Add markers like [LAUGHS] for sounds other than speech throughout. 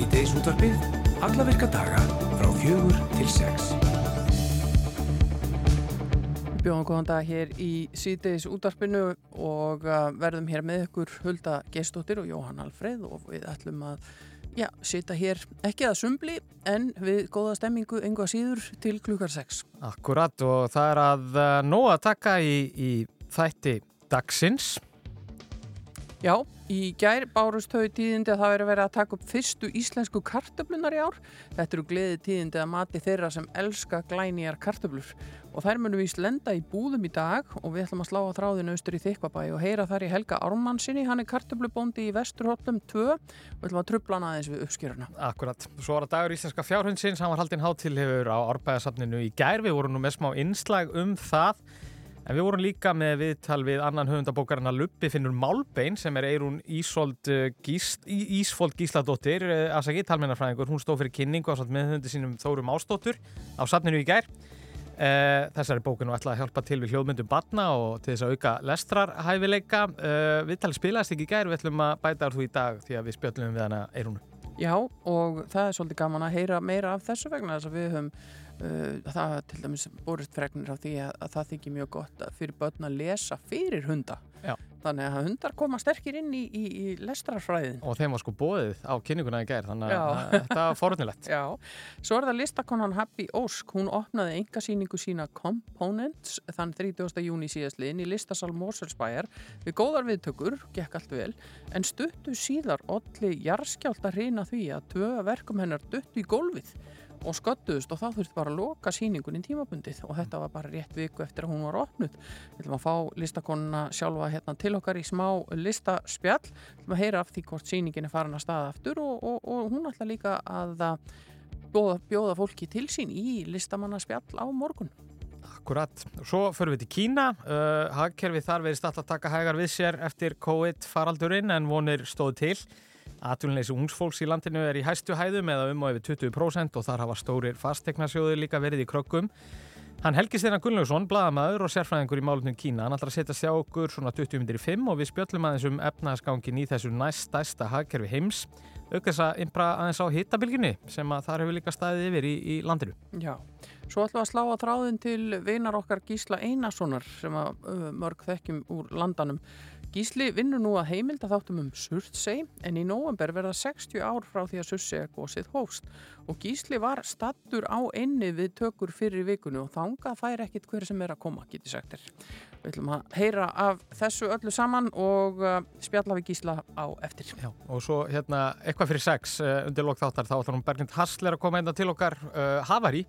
Sýteis útvarfið, alla virka daga frá fjögur til sex. Bjóðum góðan dag hér í síðdeis útarpinu og uh, verðum hér með ykkur Hulda Geistóttir og Jóhann Alfreð og við ætlum að já, sita hér ekki að sumbli en við góða stemmingu enga síður til klukkar 6. Akkurat og það er að uh, nóg að taka í, í þætti dagsins. Já, í gær bárust þau tíðindi að það veri verið að taka upp fyrstu íslensku kartöflunar í ár. Þetta eru gleði tíðindi að mati þeirra sem elska glænýjar kartöflur. Og þær munum við lenda í búðum í dag og við ætlum að slá á þráðinu austur í Þykvabæ og heyra þar í Helga Ármannsinni, hann er kartöflubóndi í Vesturhóllum 2 og við ætlum að trubla hann aðeins við uppskjöruna. Akkurat. Svo var það dagur íslenska fjárhundsins, hann var haldinn hátilhefur á árbæðasafninu í gær. Við vorum nú með smá innslag um það. En við vorum líka með viðtal við annan höfundabókarinn að Luppi finnur Málbein sem er Eirún Ísfold, Gísl, Gísladóttir, afsaki, talmennarfræðingur. Hún stóð fyrir kynningu á með höfundi sínum Þóru Mástóttur á safninu í gær. Uh, þessari bókinu ætlaði að hjálpa til við hljóðmyndum batna og til þess að auka lestrarhæfileika uh, við talið spilaðist ekki í gær við ætlum að bæta þú í dag því að við spjöllum við hana Eirúnu Já og það er svolítið gaman að heyra meira af þessu vegna þess að við höfum það til dæmis borist fregnir á því að, að það þykir mjög gott fyrir börn að lesa fyrir hunda. Já. þannig að hundar koma sterkir inn í, í, í lestrarfræðin. Og þeim var sko bóðið á kynninguna í gær þannig að þetta var forunilegt [LAUGHS] Já, svo er það listakonan Happy Ósk. Hún opnaði engasýningu sína Components þann 30. júni síðastliðin í listasal Moselsbæjar við góðar viðtökur, gekk allt vel en stuttu síðar olli jarskjált að reyna því að tvö verkum hennar duttu í gólfið og sköttuðust og þá þurfti bara að loka síningunni tímabundið og þetta var bara rétt viku eftir að hún var opnud. Við ætlum að fá listakonuna sjálfa hérna til okkar í smá listaspjall, við ætlum að heyra af því hvort síningin er farin að staða aftur og, og, og hún ætla líka að bjóða, bjóða fólki til sín í listamannaspjall á morgun. Akkurat. Svo förum við til Kína. Uh, Hagkerfið þar verið stall að taka hægar við sér eftir COVID faraldurinn en vonir stóðu til. Atvinnleysi ungsfólks í landinu er í hæstu hæðum eða um og yfir 20% og þar hafa stórir fastegnarsjóður líka verið í krökkum. Hann Helgi Steinar Gunnlaugsson, bladamæður og sérfræðingur í málunum Kína. Hann ætlar að setja sjá okkur svona 20 minnir í 5 og við spjöllum aðeins um efnaðsgangin í þessu næst stærsta hagkerfi heims. Þess að impra aðeins á hittabilginni sem að þar hefur líka staðið yfir í, í landinu. Já, svo ætlum við að slá að þráðin til vinar okkar Gísla Einarssonar sem að mörg þekkjum úr landanum. Gísli vinnur nú að heimilda þáttum um Surtsey en í nóvember verða 60 ár frá því að Surtsey er gósið hóst og Gísli var stattur á einni við tökur fyrir vikunni og þangað fær ekkit hver sem er að koma, geti sagt þér. Við ætlum að heyra af þessu öllu saman og uh, spjalla við Gísla á eftir. Já, og svo hérna eitthvað fyrir sex uh, undir lók þáttar þá ætlum Berglind Hassler að koma einna til okkar uh, Havari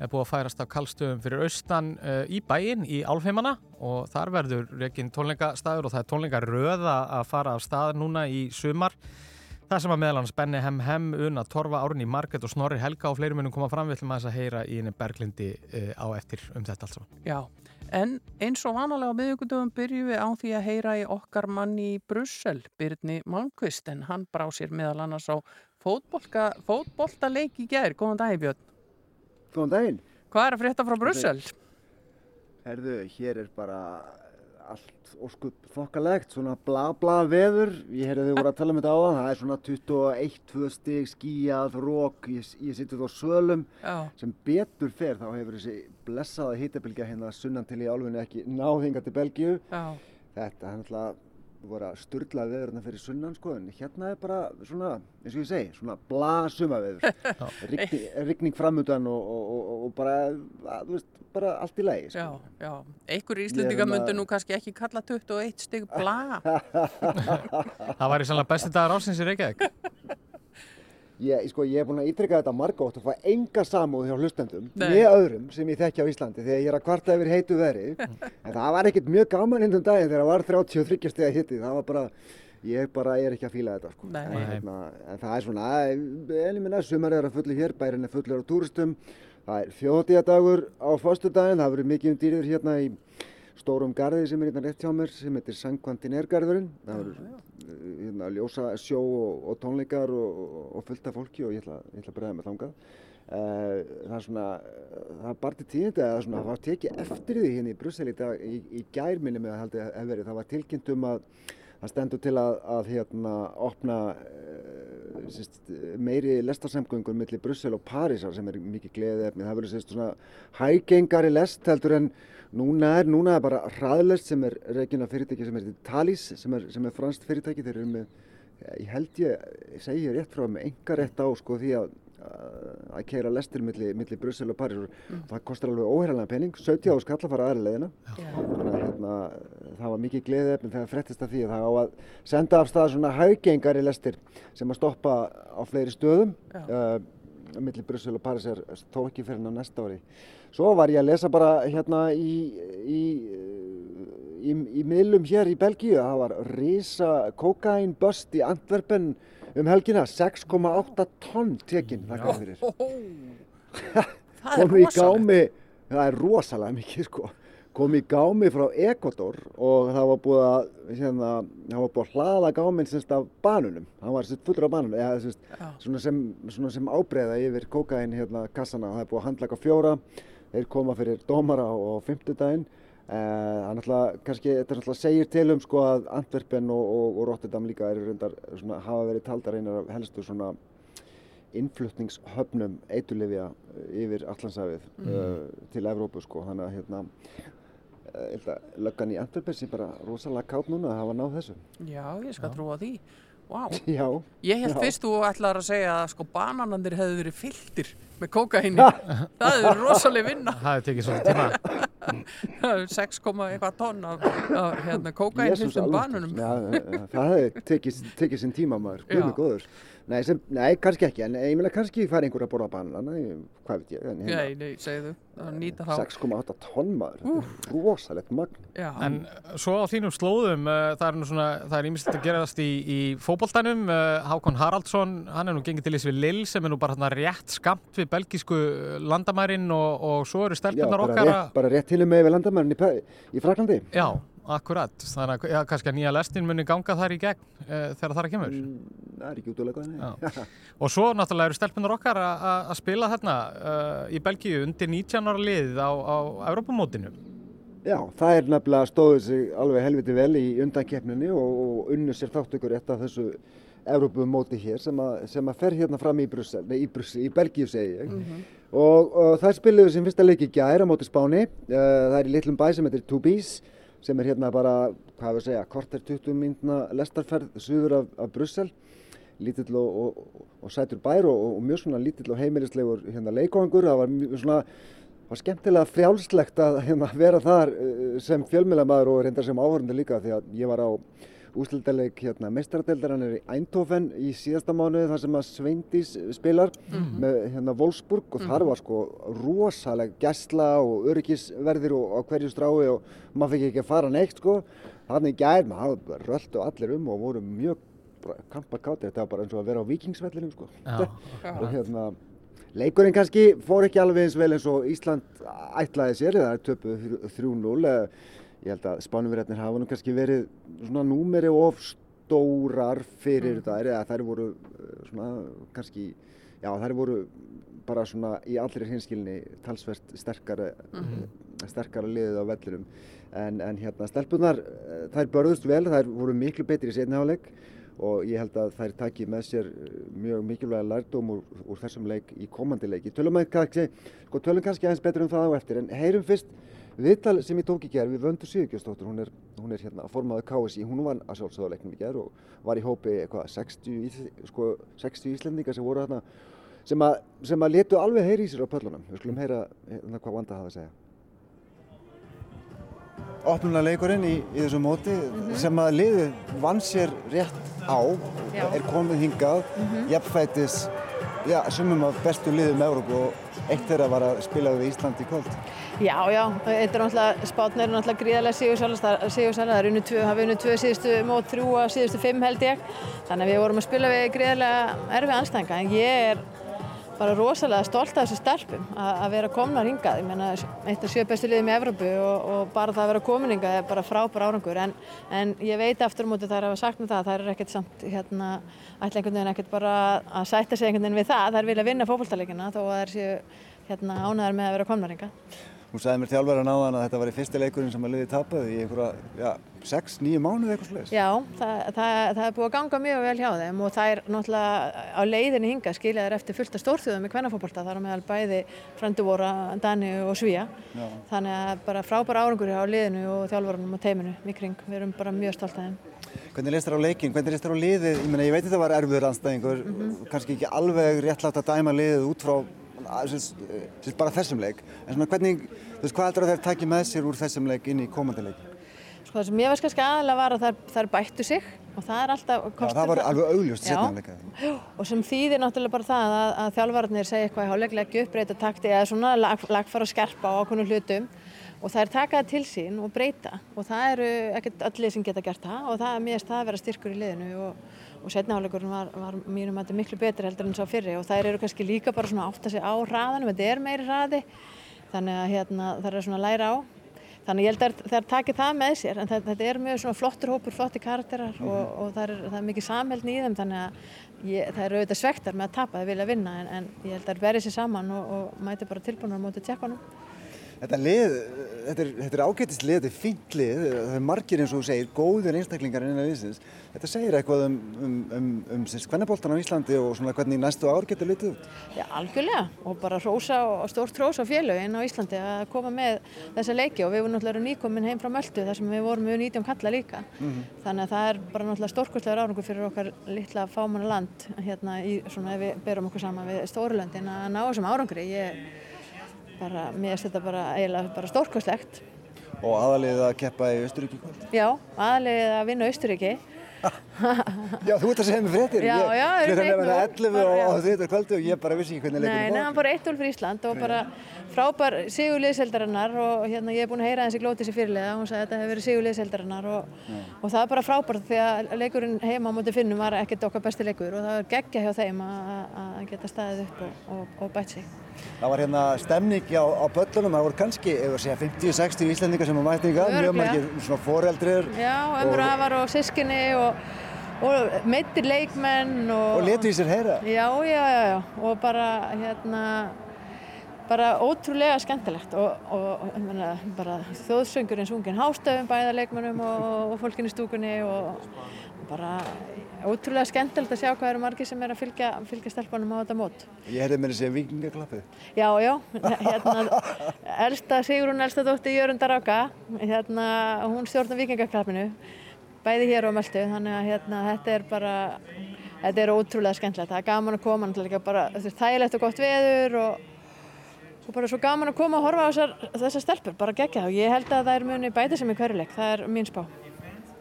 er búið að færast af kallstöðum fyrir austan uh, í bæin í Álfheimana og þar verður reygin tónleikastæður og það er tónleikaröða að fara af stað núna í sumar. Það sem að meðal hans Benny Hem Hem, Una Torfa, Árni Marget og Snorri Helga og fleiri munum koma fram við ætlum að þess að heyra í henni Berglindi uh, á eftir um þetta alls. Já, en eins og vanalega á miðugundum byrjum við á því að heyra í okkar manni í Brussel, Byrni Malmqvist, en hann brá sér meðal annars á fótboltaleik í gerð. Góðan dag, Björn. Góðan daginn. Hvað er að frétta frá Brussel? Herðu, hér er bara allt óskup þokkalegt, svona bla bla veður. Ég heyrði þau voru að tala um þetta á það. Það er svona 21-2 stig skíjað, rók, ég, ég sittur þá svölum. Já. Sem betur fer þá hefur þessi blessaða hýtabilgja hérna sunnan til í álfunni ekki náðinga til Belgíu. Já. Þetta er náttúrulega voru að sturla veðurna fyrir sunnan sko en hérna er bara svona, eins og ég segi, svona blasuma veður. [LAUGHS] Rigning, rigning framöndan og, og, og, og bara, að, þú veist, bara allt í lagi sko. Já, já, einhver íslendinga myndu nú kannski ekki kalla 21 stygg bla. [LAUGHS] Það var í sannlega besti dagar ásins í Reykjavík [LAUGHS] Ég, sko, ég er búin að ítrykka þetta margótt og fá enga samúð hjá hlustendum með öðrum sem ég þekki á Íslandi þegar ég er að kvarta yfir heitu veri [LAUGHS] en það var ekkert mjög gaman hinn um daginn þegar það var 33 steg að hitti það var bara, ég bara er ekki að fíla þetta sko. En, hérna, en það er svona en ég minna, sumar er að fulli hér bærin er fullur á túristum. Það er þjóðdíadagur á fastudaginn það verður mikið um dýrður hérna í stórum garði sem er hérna rétt hjá mér sem heitir Sankvantinérgarðurinn það verður hérna, ljósa sjó og, og tónleikar og, og, fullt af fólki og ég ætla, ég ætla að bregða með þangað. Uh, það er svona, það er bara til tíðindi að það var tekið eftir því hérna í Brussel í, í, í gærminni með að haldið hef verið, það var tilkynnt um að það stendur til að, að hérna opna uh, sérst, meiri lestarsamgöngur millir Brussel og Parísar sem er mikið gleðið efni. Það verður svona hægengari lest heldur en núna er, núna er bara hraðlest sem er regina fyrirtæki sem er Thalys sem er, sem er franskt fyrirtæki. Þeir eru með, ég held ég, segi ég rétt frá með enga rétt á sko því að að keira lestir millir milli Brussel og París mm. það kostar alveg óherranlega pening. 70 áskall að fara aðra leiðina. Þannig að hérna, það var mikið gleðið þegar frettist að því að það á að senda af stað svona haugengari lestir sem að stoppa á fleiri stöðum. Uh, millir Brussel og París er þó ekki fyrir ná næsta ári. Svo var ég að lesa bara hérna í í, í, í miðlum hér í Belgíu það var risa kokainböst í Antwerpen um helgina 6,8 tonn tekinn [LAUGHS] það kom fyrir. Kom í gámi það er rosalega mikið sko kom í gámi frá Ecuador og það var búið að hérna, það var búið að hlaða gáminn semst af banunum það var semst fullur af banunum eða semst svona sem, svona sem ábreyða yfir kokain hérna kassana. Það er búið að handlaka fjóra þeir koma fyrir dómara á fymtudaginn Það er náttúrulega, kannski, þetta náttúrulega segir til um sko að Antwerpen og, og, og Rotterdam líka er reyndar svona, hafa verið taldar einar af helstu svona innflutningshöfnum eitulifja yfir Allandsafið mm. uh, til Evrópu sko, þannig að hérna, löggan í Antwerpen sé bara rosalega kátt núna að hafa náð þessu. Já, ég skal trúa því. Wow. [LAUGHS] Já. Ég held fyrst þú ætlaði að segja að sko bananandir hefðu verið fylltir með kókaini. [LAUGHS] það hefur rosalega vinna. Það hefur tekið svona tíma. [LAUGHS] 6, eitthvað tonn af, af hérna, kókain fylltum banunum. Já, það hefur tekið, tekið sinn tíma maður, guðmur góður. Nei, sem, nei, kannski ekki, en ég meina kannski fær einhver að borða banana, hvað veit ég. Hérna, nei, nei, segðu, nýta þá. 6,8 tonn maður, þetta er rosalegt magn. Já. En svo á þínum slóðum, uh, það er nú svona, það er ímyndilegt að gerast í, í fókbóltanum, uh, Hákon Haraldsson, hann er nú gengið til þess við Lill sem er nú bara hérna rétt skamt við belgísku landamærin og, og svo eru stelpunar okkar að... Já, bara rétt til og með við landamærin í, í Fraklandi. Já. Akkurat, þannig að ja, kannski að nýja lestin muni ganga þar í gegn e, þegar það að kemur. Mm, það er ekki útlægað. [LAUGHS] og svo náttúrulega eru stelpunar okkar að spila þarna uh, í Belgíu undir 19 ára lið á, á Europamótinu. Já, það er nefnilega stóðið sig alveg helviti vel í undankeppninni og, og unnu sér þátt ykkur eftir þessu Europamóti hér sem að, sem að fer hérna fram í Brussel, nei í Brussel, í Belgíu segi ég. Mm -hmm. og, og það spiluðu sem fyrsta leiki gæra á móti Spáni. Uh, það er í litlum bæ sem heitir Toubis sem er hérna bara, hvað við segja, korter 20 mínuna lestarferð suður af, af Brussel. Lítill og, og, og sætur bær og, og mjög svona lítill og heimilislegur hérna leikóhangur, það var mjög svona var skemmtilega frjálslegt að hérna, vera þar eh, sem fjölmjölamæður og reyndar sem áhörndur líka því að ég var á ústildaleg hérna, er í Eindhoven í síðasta mánuði þar sem að Sveindís spilar mm -hmm. með hérna Wolfsburg og mm -hmm. þar var sko rosaleg gæsla og öryggisverðir og á hverju strái og maður fikk ekki að fara neitt sko. Þannig gæð maður röldu allir um og voru mjög kampakátir þetta var bara eins og að vera á vikingsvellinum sko. Já, [LAUGHS] og hérna leikurinn kannski fór ekki alveg eins vel eins og Ísland ætlaði sér það er töpu 3-0 ég held að spánumverðarnir hafa nú kannski verið svona númeri of stórar fyrir mm. þetta, eða þær voru eh, svona kannski, já þær voru bara svona í allir hinskilni talsvert sterkara, mm sterkara liðið á vellinum en, en hérna stelpunar eh, þær börðust vel, þær voru miklu betri í setniháleik og ég held að þær taki með sér eh, mjög mikilvæga lærdóm úr, úr þessum leik í komandi leiki. Tölum, kannski, sko, tölum kannski aðeins betur um það á eftir en heyrum fyrst Viðtal sem ég tók í gerð við Vöndu Sigurgjörsdóttur, hún er, hún er hérna formaður KSI, hún var að sjálfsögða leiknum í gerð og var í hópi eitthvað 60, sko, 60 íslendingar sem voru hérna sem að, sem að letu alveg heyri í sér á pöllunum. Við skulum heyra hérna hvað Vanda hafa að segja. Opnulega leikurinn í, í þessu móti mm -hmm. sem að liðu vann sér rétt á, Já. er komið hingað, mm -hmm. jafnfætis, já, sumum af bestu liðum Európu og eitt þeirra var að spila við Ísland í kvöld. Já, já, þetta er náttúrulega, spátn er náttúrulega gríðarlega sígursæla, það er unnu tvö, hafa unnu tvö síðustu mót, þrjú að síðustu fimm held ég, þannig að við vorum að spila við gríðarlega erfið anstæðinga, en ég er bara rosalega stolt af þessu stelpum að vera komnar hingað, ég meina eitt af sjö bestu liðum í Evrópu og, og bara það að vera komin hingað er bara frábær árangur, en, en ég veit aftur á móti þar að hafa sagt með það, það er ekkert samt, hérna, ætla einhvern veginn ekkert bara að sætta sig einhvern veginn við það, er vilja vinna fókbaltaleikina þó að er séu hérna, ánæðar með að vera komnar hingað. Hún sagði mér þjálfverðan á þann að þetta var í fyrsti leikurinn sem að liði tapaði í einhverja, já, 6-9 mánuði eitthvað sluðis. Já, það, það, það er búið að ganga mjög vel hjá þeim og það er náttúrulega á leiðinni hinga skilja þær eftir fullta stórþjóðum í kvennafólkvölda þar á meðal bæði Frenduvóra, Dani og Svíja. Já. Þannig að bara frábæra árangur á leiðinu og þjálfvarunum og teiminu mikring. Við erum bara mjög stolt af þeim. Hvernig leist þér á leikin? Hvernig leist þér á liðið? Ég meina, ég veit að þetta var erfiður anstæðingur, kannski ekki alveg réttlátt að dæma liðið út frá sem bara þessum leik. En svona hvernig, þú veist, hvað heldur að þeir taki með sér úr þessum leik inn í komandi leik? Sko það sem ég veist kannski aðalega var að þær, þær bættu sig og það er alltaf Já, það var alveg augljóst Já. setna leika. [GASPS] og sem þýðir náttúrulega bara það að, að þjálfararnir segja eitthvað í háluleiklega ekki uppbreyta takti eða svona lag, lagfara skerpa á okkur hlutum og það er taka það til sín og breyta og það eru ekkert allir sem geta gert það og það er mjög það að vera styrkur í liðinu og, og setna háluleikurinn var, var mínum að þetta miklu betri heldur en svo fyrri og þær eru kannski líka bara svona átt að segja á hraðanum, þetta er meiri hraði þannig að hérna, það er svona að læra á Þannig ég held að þær takir það með sér en þetta, þetta er mjög svona flottur hópur, flotti karakterar og, og það, er, það er mikið samhældni í þeim þannig að ég, það eru auðvitað svektar með að tapa, það vilja vinna en, en ég held að þær verið sér saman og, og mæti bara tilbúinur á móti tjekkunum. Þetta lið, þetta er, þetta er ágættist lið, þetta er fínt lið, það er margir eins og þú segir, góðir einstaklingar innan viðsins. Þetta segir eitthvað um, um, um, um skvennaboltan á Íslandi og svona hvernig næstu ár getur litið út. Já, algjörlega og bara rósa og stórt rósa á félögin á Íslandi að koma með þessa leiki og við vorum náttúrulega nýkomin heim frá Möldu þar sem við vorum með 19 kalla líka. Þannig að það er bara náttúrulega stórkostlegar árangur fyrir okkar litla fámanna land hérna í svona ef við berum okkur saman við Stórulöndin að ná þessum árangri. Ég bara, mér finnst þetta bara eiginlega bara stórkostlegt. Og aðalið að keppa í Östuríki. Já, aðlegið að vinna Austuríki. [LAUGHS] Já, þú ert að segja mér fréttir. Já, já, Ég eru er 1-0, 11 og, bara, og þetta kvöldu og ég bara vissi ekki hvernig Nei, leikurinn nei, hann fór 1-0 fyrir Ísland og bara frábær sigur liðseldarinnar og hérna ég er búin að heyra þessi glóti sér fyrirlega, hún sagði að þetta hefur verið sigur liðseldarinnar og, og það er bara frábært því að leikurinn heima á móti finnum var ekkert okkar besti leikur og það er geggja hjá þeim að geta staðið upp og, og, og bætt sig. Það var hérna stemning á, á böllunum, það voru kannski, ef við segja 50-60 íslendingar sem að mætti ykkar, mjög margir svona foreldrir Já, ömur afar og sískinni og, og meittir leikmenn og, og letu í sér heyra. Já, já, já, já, og bara hérna, bara ótrúlega skemmtilegt og, og, meina, bara þjóðsöngurinn sungin hástöfum bæða leikmennum og, og fólkin í stúkunni og bara ótrúlega skemmtilegt að sjá hvað eru margir sem er að fylgja, fylgja stelpunum á þetta mót. Ég heyrði mér að segja vikingaklappið. Já, já, hérna, elsta Sigrun, elsta dótti Jörundar Áka, hérna, hún stjórnar vikingaklappinu, bæði hér og möltu, þannig að hérna, þetta er bara, þetta er ótrúlega skemmtilegt, það er gaman að koma, náttúrulega líka bara, er þægilegt og gott veður og, og bara svo gaman að koma og horfa á þessar, þessar stelpur, bara gegja það og ég held að það er muni bæti sem í hverjuleik, það er mín spá.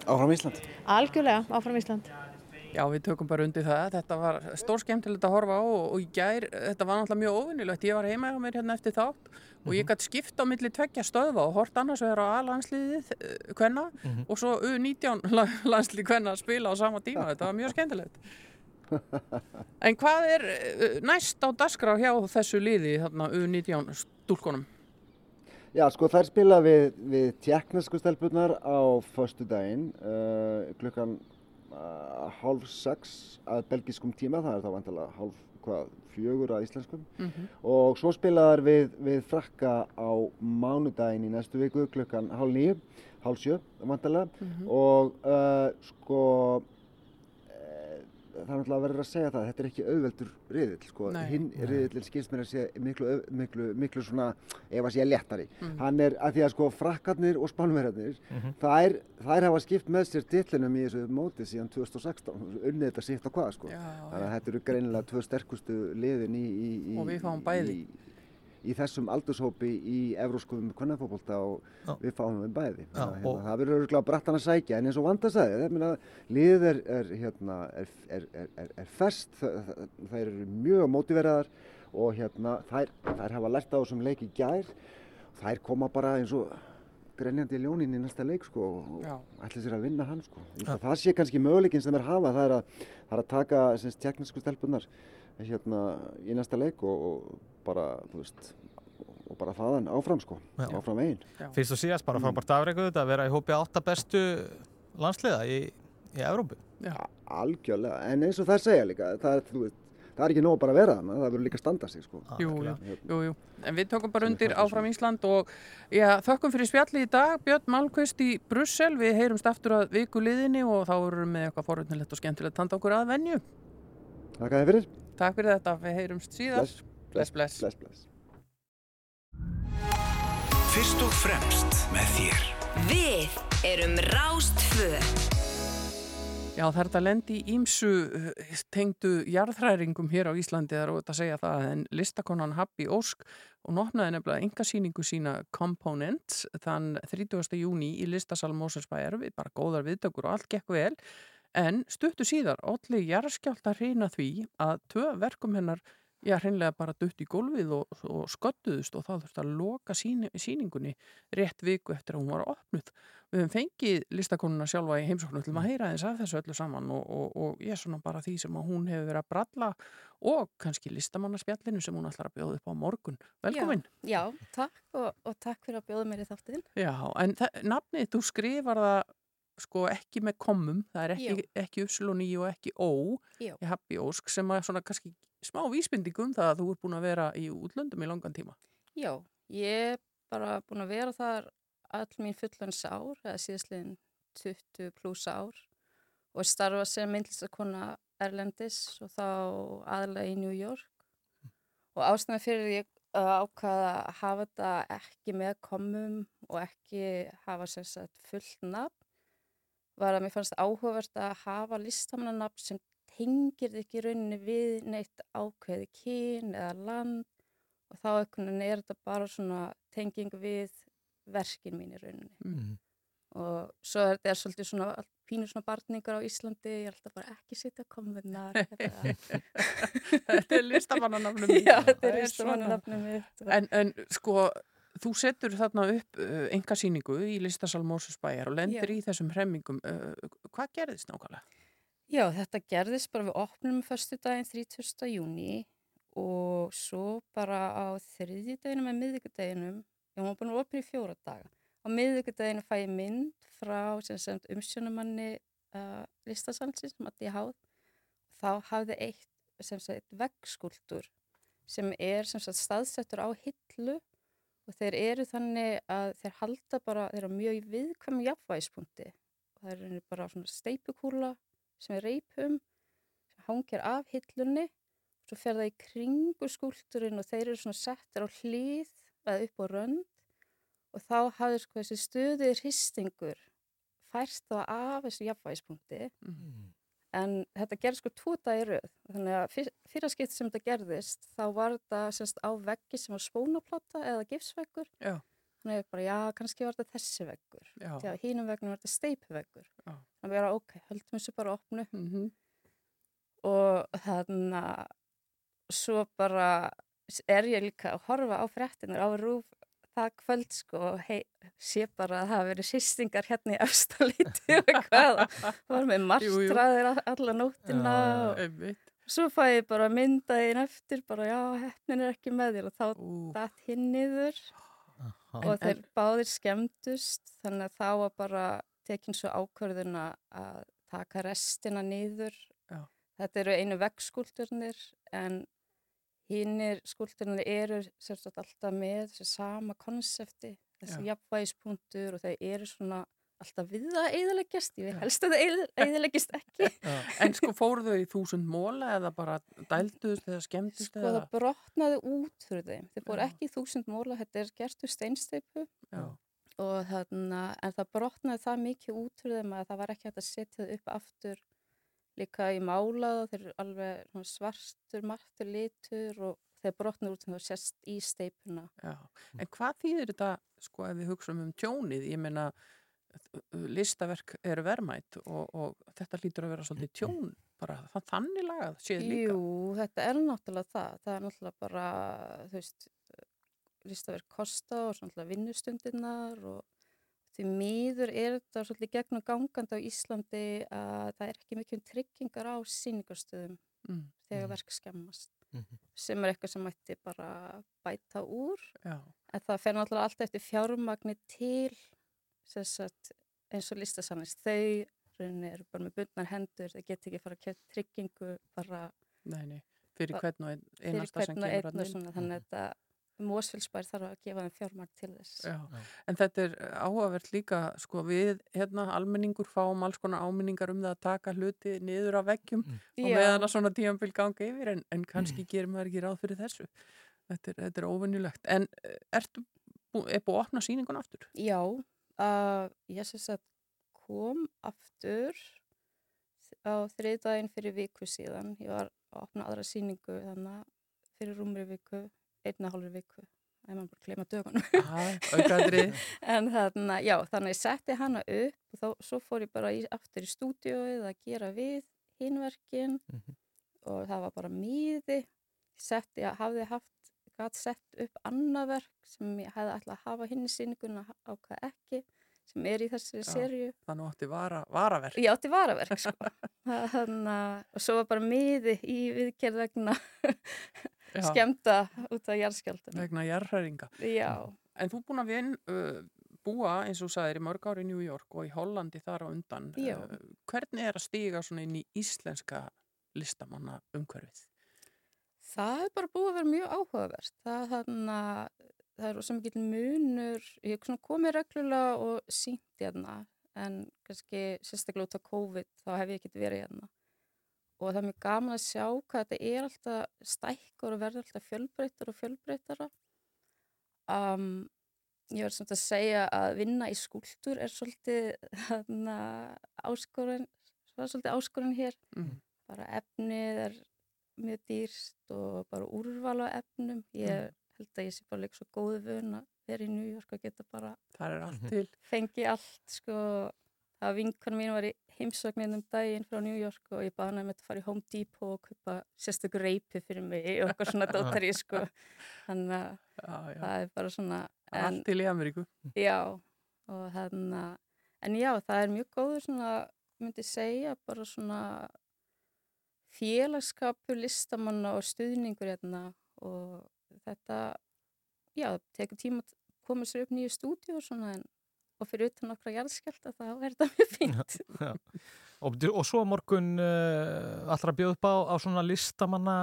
Áfram Ísland. Algjörlega, áfram Ísland. Já, við tökum bara undir það. Þetta var stór skemmtilegt að horfa á og, og í gær, þetta var náttúrulega mjög óvinnilegt. Ég var heima hjá mér hérna eftir þátt og ég gæti skipt á milli tveggja stöðva og hort annars vegar á A-landsliðið uh, kvenna og svo U19 [LAUGHS] la- landslið kvenna að spila á sama tíma. Þetta var mjög skemmtilegt. [LAUGHS] En hvað er uh, næst á dagskrá hjá þessu liði, þarna U19 stúlkunum? Já, sko þær spila við, við tjekknesku stelpunar á förstu daginn uh, klukkan uh, hálf sex að belgiskum tíma, það er þá vantilega hálf hvað, fjögur að íslenskum. Og svo spila þær við, við frakka á mánudaginn í næstu viku klukkan hálf nýju, hálf sjö vantilega og uh, sko eh, það er náttúrulega að verður að segja það, þetta er ekki auðveldur riðill, sko, hinn riðillin skilst mér að segja miklu, miklu, miklu svona, ef að segja léttari. Hann er að því að sko frakkarnir og spánverðarnir, þær, þær hafa skipt með sér titlinum í þessu móti síðan 2016, unnið þetta sitt á hvað, sko. Já, Þannig að þetta eru greinilega tvö sterkustu liðin í, í, í Og við fáum bæði. Í, í þessum aldurshópi í evróskum kvennafókbólta og Já. við fáum við bæði. Já, hérna, það verður örgulega brattan að sækja en eins og Vanda meina, liðið er, er, hérna, er, er, er, er, er fest, það, það, eru mjög mótiveraðar og hérna, þær, þær hafa lært á þessum leik í gær, þær koma bara eins og grenjandi ljónin í næsta leik sko og ætla sér að vinna hann sko. Það sé kannski möguleikin sem er hafa, það er að, það er að taka semst, teknísku stelpunar hérna í næsta leik og, og bara, þú veist, og bara þaðan áfram sko, Já. áfram einn. Fyrst og síðast bara frábært afreikuð þetta að vera í hópi átta bestu landsliða í, í Evrópu. Já. Algjörlega, en eins og það segja líka, það, er, veist, það er ekki nóg bara að vera það verður líka að standa sig sko. Jú, jú, Algjörlega. jú, jú. En við tökum bara undir frábært áfram Ísland og já, þökkum fyrir spjalli í dag. Björn Malmqvist í Brussel. Við heyrumst aftur að viku liðinni og þá erum við með eitthvað forutnilegt og skemmtilegt tanda okkur að venju. Takk að þið fyrir. Takk fyrir þetta. Við heyrumst síðar. Bless, bless. bless, bless. Fyrst og fremst með þér. Við erum Rástfö. Já, það er þetta lendi í ímsu tengdu jarðhræringum hér á Íslandi, er óvægt að segja það, en listakonan Happy Ósk og nopnaði nefnilega engasýningu sína Components þann 30. júni í listasal Móselsbæjar við bara góðar viðtökur og allt gekk vel, en stuttu síðar allir jarðskjálta hreina því að tvö verkum hennar já, hreinlega bara dutt í gólfið og, og sköttuðust og þá þurfti að loka síni, síningunni rétt viku eftir að hún var opnuð. Við höfum fengið listakonuna sjálfa í heimsóknu til að heyra eins af þessu öllu saman og, og, og ég er svona bara því sem að hún hefur verið að bralla og kannski listamannaspjallinu sem hún ætlar að bjóða upp á morgun. Velkomin! Já, takk og, og takk fyrir að bjóða mér í þáttiðin. Já, en nafnið, þú skrifar það sko ekki með komum, það er ekki, ekki uppslun í og ekki ó Já. í Happy Ósk sem að svona kannski smá vísbindingum það að þú ert búin að vera í útlöndum í langan tíma. Já, ég er bara búin að vera þar all mín fullans ár, eða síðastliðin 20 pluss ár og starfa sem myndlistakona Erlendis og þá aðlega í New York og ástæðan fyrir ég að ákvaða að hafa þetta ekki með komum og ekki hafa sagt fullt nafn var að mér fannst áhugavert að hafa listamannanafn sem tengir ekki rauninni við neitt ákveði kyn eða land og þá er þetta bara svona tenging við verkin mín í rauninni Mm. og svo er þetta svolítið svona pínur svona barningar á Íslandi ég er alltaf bara ekki sitja komunar [LAUGHS] Þetta er listamannanafnum Já, þetta er listamannanafnum mitt en, en sko þú setur þarna upp uh, engasýningu í listasal Mósusbæjar og lendir Já. í þessum hremmingum uh, hvað gerðist nákvæmlega? Já, þetta gerðist bara við opnum fyrstu daginn 30. júni og svo bara á þriðji daginu með miðvíkudeginum, ég var búin að opna í fjóra daga. Á miðvíkudeginu fæ ég mynd frá umsjónumanni uh, listasalsins, Matti Háð. Þá hafði eitt veggskúltur sem er sem sagt staðsettur á hillu og þeir eru þannig að þeir halda bara, þeir eru mjög viðkvæmum jafnvægispunkti. Það er rauninni bara svona steipukúla sem er reipum, sem hangir af hillunni, svo fer það í kringu skúlturinn og þeir eru svona settir á hlýð eða upp á rönd og þá hafði sko þessi stöðið hristingur færst það af þessu jafnvægispunkti Mm. en þetta gerði sko tvo dagi röð þannig að fyr, fyrra skipt sem þetta gerðist þá var þetta semst á veggi sem var spónaplata eða gifsveggur Já. Að ég bara já, kannski var þetta þessi veggur Já. því að hínum vegnum var þetta steipuveggur Já. þannig að vera ok, höldum þessu bara opnu Mm -hmm. og þannig að svo bara er ég líka að horfa á fréttinur á rúf það kvöld sko og hei, sé bara að það hafa verið sýstingar hérna í efstalíti [LAUGHS] og hvað það var með marstraðir alla já. og Einmitt. svo fæ ég bara myndaðin eftir bara já, hefnin er ekki með þér og þá Ú, datt hinn niður. Og þeir báðir skemmtust þannig að þá var bara tekin svo ákvörðun að- taka restina niður Já. þetta eru einu veggskúlturnir en hinnir skúlturnir eru sagt alltaf með þessi sama konsepti þessi jafnvægispunktur og þeir eru svona alltaf við að eðaleggjast ég vil helst að það eðaleggjast [LAUGHS] ekki. En sko fóru þau í þúsund móla eða bara dælduðust eða skemmtust sko eða? það brotnaði út fyrir þeim. Þeir fóru ekki í þúsund móla, þetta er gert úr steinsteipu og þarna, en það brotnaði það mikið út fyrir þeim að það var ekki hægt að setja það upp aftur. Líka í málað og þeir eru alveg svartur, martur litur og þeir brotnaði út sem það sést í steipuna. Já. En hvað þýðir þetta sko ef við hugsaum um tjónið? Ég meina listaverk eru verðmætt og, og þetta lítur að vera svolítið tjón bara þannig lagað séð líka. Jú, þetta er náttúrulega það. Það er náttúrulega bara, þú veist, listaverk kosta og svona vinnustundirnar og því miður er þetta svolítið gegnum gangandi á Íslandi að það er ekki mikið um tryggingar á síningarstöðum Mm. þegar Mhm. verk skemmast Mhm. sem er eitthvað sem mætti bara bæta úr Já. en það fer náttúrulega alltaf eftir fjármagni til sagt, eins og listasannist þau rauninni eru bara með bundnar hendur þau get ekki fara að kjöta tryggingu bara Nei, nei. fyrir hvern og einasta sem kemur inn. svona, þannig að þetta Mósfellsbær þarf að gefa þeim fjármagn til þess. Já. En þetta er áhugavert líka, sko, við, hérna, almenningur fáum alls konar áminningar um það að taka hluti niður af veggjum og Já. meðan að svona tíambil ganga yfir, en, en kannski gerir maður ekki ráð fyrir þessu. Þetta er, þetta er óvinnulegt. En eh, ertu, er búið að opna sýningun aftur? Já, uh, ég syns að kom aftur á þriðdægin fyrir viku síðan. Ég var að opna aðra sýningu þannig að fyrir rúmri viku, einna hálfri viku. Það er maður bara að gleyma dögunum. Aukaðrið. [LAUGHS] en þarna, já, þannig að ég setti hana upp og þá, svo fór ég bara í, aftur í stúdióið að gera við hinverkin og það var bara mýði. Setti, ég hafði haft, gæt sett upp annað verk sem ég hefði ætlað að hafa hinn í sýninguna ákvað ekki, sem er í þessari serju. Þannig átti vara, varaverk. Ég átti varaverk, sko. [LAUGHS] Þannig, og svo var bara miði í viðgerð vegna skemta út af jarðskjaldum. Vegna jarðhræringa. Já. En þú búin að vin, uh, búa, eins og sagðir, í mörg ári í New York og í Hollandi þar á undan. Já. Uh, hvernig er að stíga svona inn í íslenska listamanna umhverfið? Það er bara búið að vera mjög áhugavert. Það, þarna, það er svo mikið munur, ég komið reglulega og sínt hérna, en kannski sérstaklega út af COVID þá hef ég ekkert verið hérna. Og það er mjög gaman að sjá hvað þetta er alltaf stækkur og verður alltaf fjölbreytar og fjölbreytara. Um, ég verður samt að segja að vinna í skúltur er er svolítið áskorun hér. Mm. Bara efnið er mjög dýrst og bara úrval á efnum. Ég held að ég sé bara líka svo góðu vun að vera í New York og geta bara er allt til. fengi allt sko. Það var vinkunum mín var í heimsögnin um daginn frá New York og ég baði hana með að fara í Home Depot og kaupa sérstökur reypi fyrir mig og eitthvað svona [LAUGHS] dótari sko. Þannig að Já, já. það er bara svona er allt til í Ameríku. Já, og þannig að, en já, það er mjög góður svona, myndi segja, bara svona félagskapur listamanna og stuðningur hérna og þetta, já, það tekur tíma að koma sér upp nýju stúdíu og svona en og fyrir utan okkar jarðskjálta þá er þetta mjög fínt. [LAUGHS] Já. Og, byrju- og svo morgun uh, allra bjóð upp á, á svona listamanna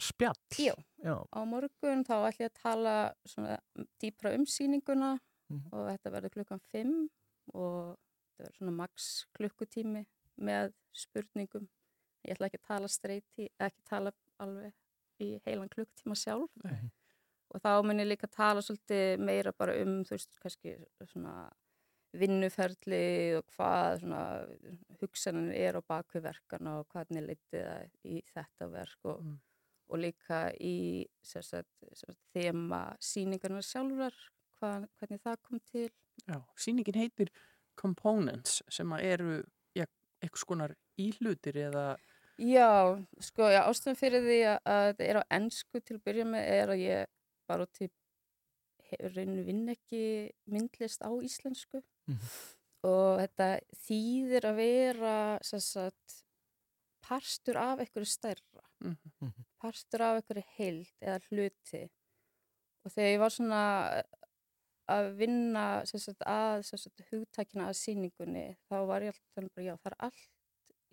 spjall. Já. Já. Á morgun þá ætlum ég að tala svona dýpra um sýninguna Mhm. og þetta verður klukkan 5 og þetta verður svona max klukkutími með spurningum. Ég ætla ekki að tala streyti, ekki tala alveg í heilan klukkutíma sjálf. Nei. Og þá mun ég líka tala svolítið meira bara um, þú veist, kannski svona vinnuferli og hvað svona hugsanin er á bakviðverkana og hvernig litið það í þetta verk og, Mm. og líka í sem sagt, sem sagt, þema síningarnar sjálfur, hvað, hvernig það kom til. Já, sýningin heitir Components sem að eru ja, eitthvað skonar íhlutir eða Já, sko, já, ástæðan fyrir því að, að þetta er á ennsku til að byrja með er að ég bara til rauninu vinn ekki myndlist á íslensku Mhm. og þetta þýðir að vera sagt parstur af einhverju stærra Mhm. parstur af einhverju heild eða hluti og þegar ég var svona að vinna sagt, að hugtakina að sýningunni þá var ég alltaf bara, já, það er allt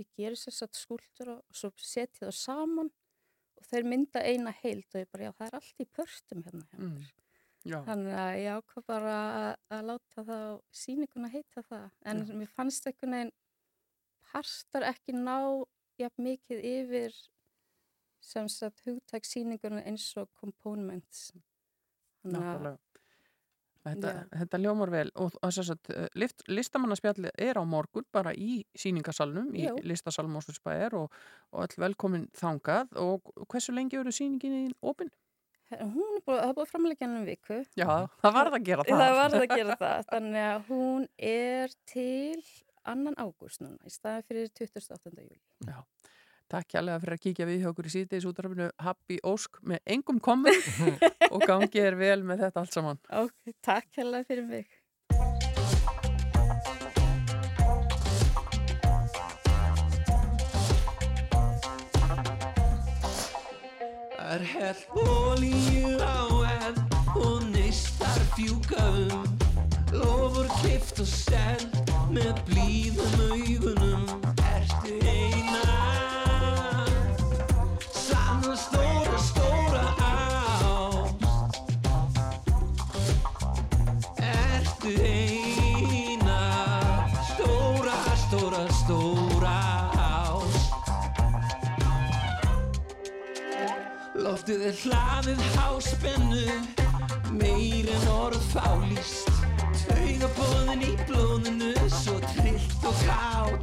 ég gerir sem sagt skúltur og svo setja það saman og þeir mynda eina heild og ég bara, já, það er allt í pörstum hérna hjá mér. Mm. Já, Þannig að ég ákvað bara að, að láta það sýninguna heita það. En Já. mér fannst einhvern veginn parstar ekki ná jafn mikið yfir sem sagt hugtæk sýninguna eins og components. Þannig að, nákvæmlega. Þetta, Já. þetta ljómar vel og þess að lift, listamannaspjalli er á morgun bara í síningasalnum í Já. listasalm Mósfellsbæjar og, og öll velkomin þangað og hversu lengi eru sýningin í opinn? hún er búið, það er búið framleikja hann um viku. Já, það varð að gera [LAUGHS] það. Það varð að gera [LAUGHS] það. Þannig að hún er til annan ágúst núna í staðin fyrir 28. júli. Já. Takk kjærlega fyrir að kíkja við hjá okkur í síðdeis útrafinu Happy Ósk með engum komum [LAUGHS] og gangi er vel með þetta allt saman. Ok, takk hérlega fyrir mig. Er hell olíu á enn og neistar fjúka um Lofur kift og seld með blíðum augunum Ertu eina Taktu þér hlaðið háspennu Meir en orð fálýst Taugabóðin í blóðinu Svo trillt og káttís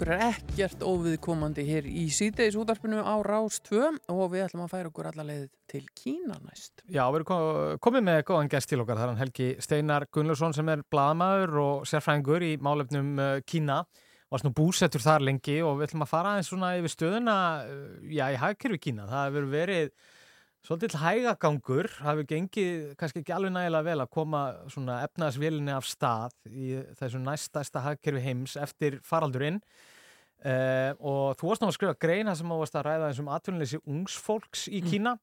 okkur er ekkert óviðkomandi hér í síðdeis útarpinu á Rás 2 og við ætlum að færa okkur alla leið til Kína næst. Já, við erum ko- komið með góðan gest til okkar, það er hann Helgi Steinar Gunnlaugsson sem er blaðamaður og sérfræðingur í málefnum uh, Kína var svona búsettur þar lengi og við ætlum að fara aðeins svona yfir stöðuna uh, já, í hagkerfi Kína, það hefur verið svolítið hægagangur, hafi gengið kannski ekki alveg nægilega vel að koma svona efnaðsvélinni af stað í þessu næstæsta hagkerfi heims eftir faraldurinn. Uh, og þú varst ná að skrifa greina sem þú varst að ræða eins um atvinnleysi ungsfólks í Kína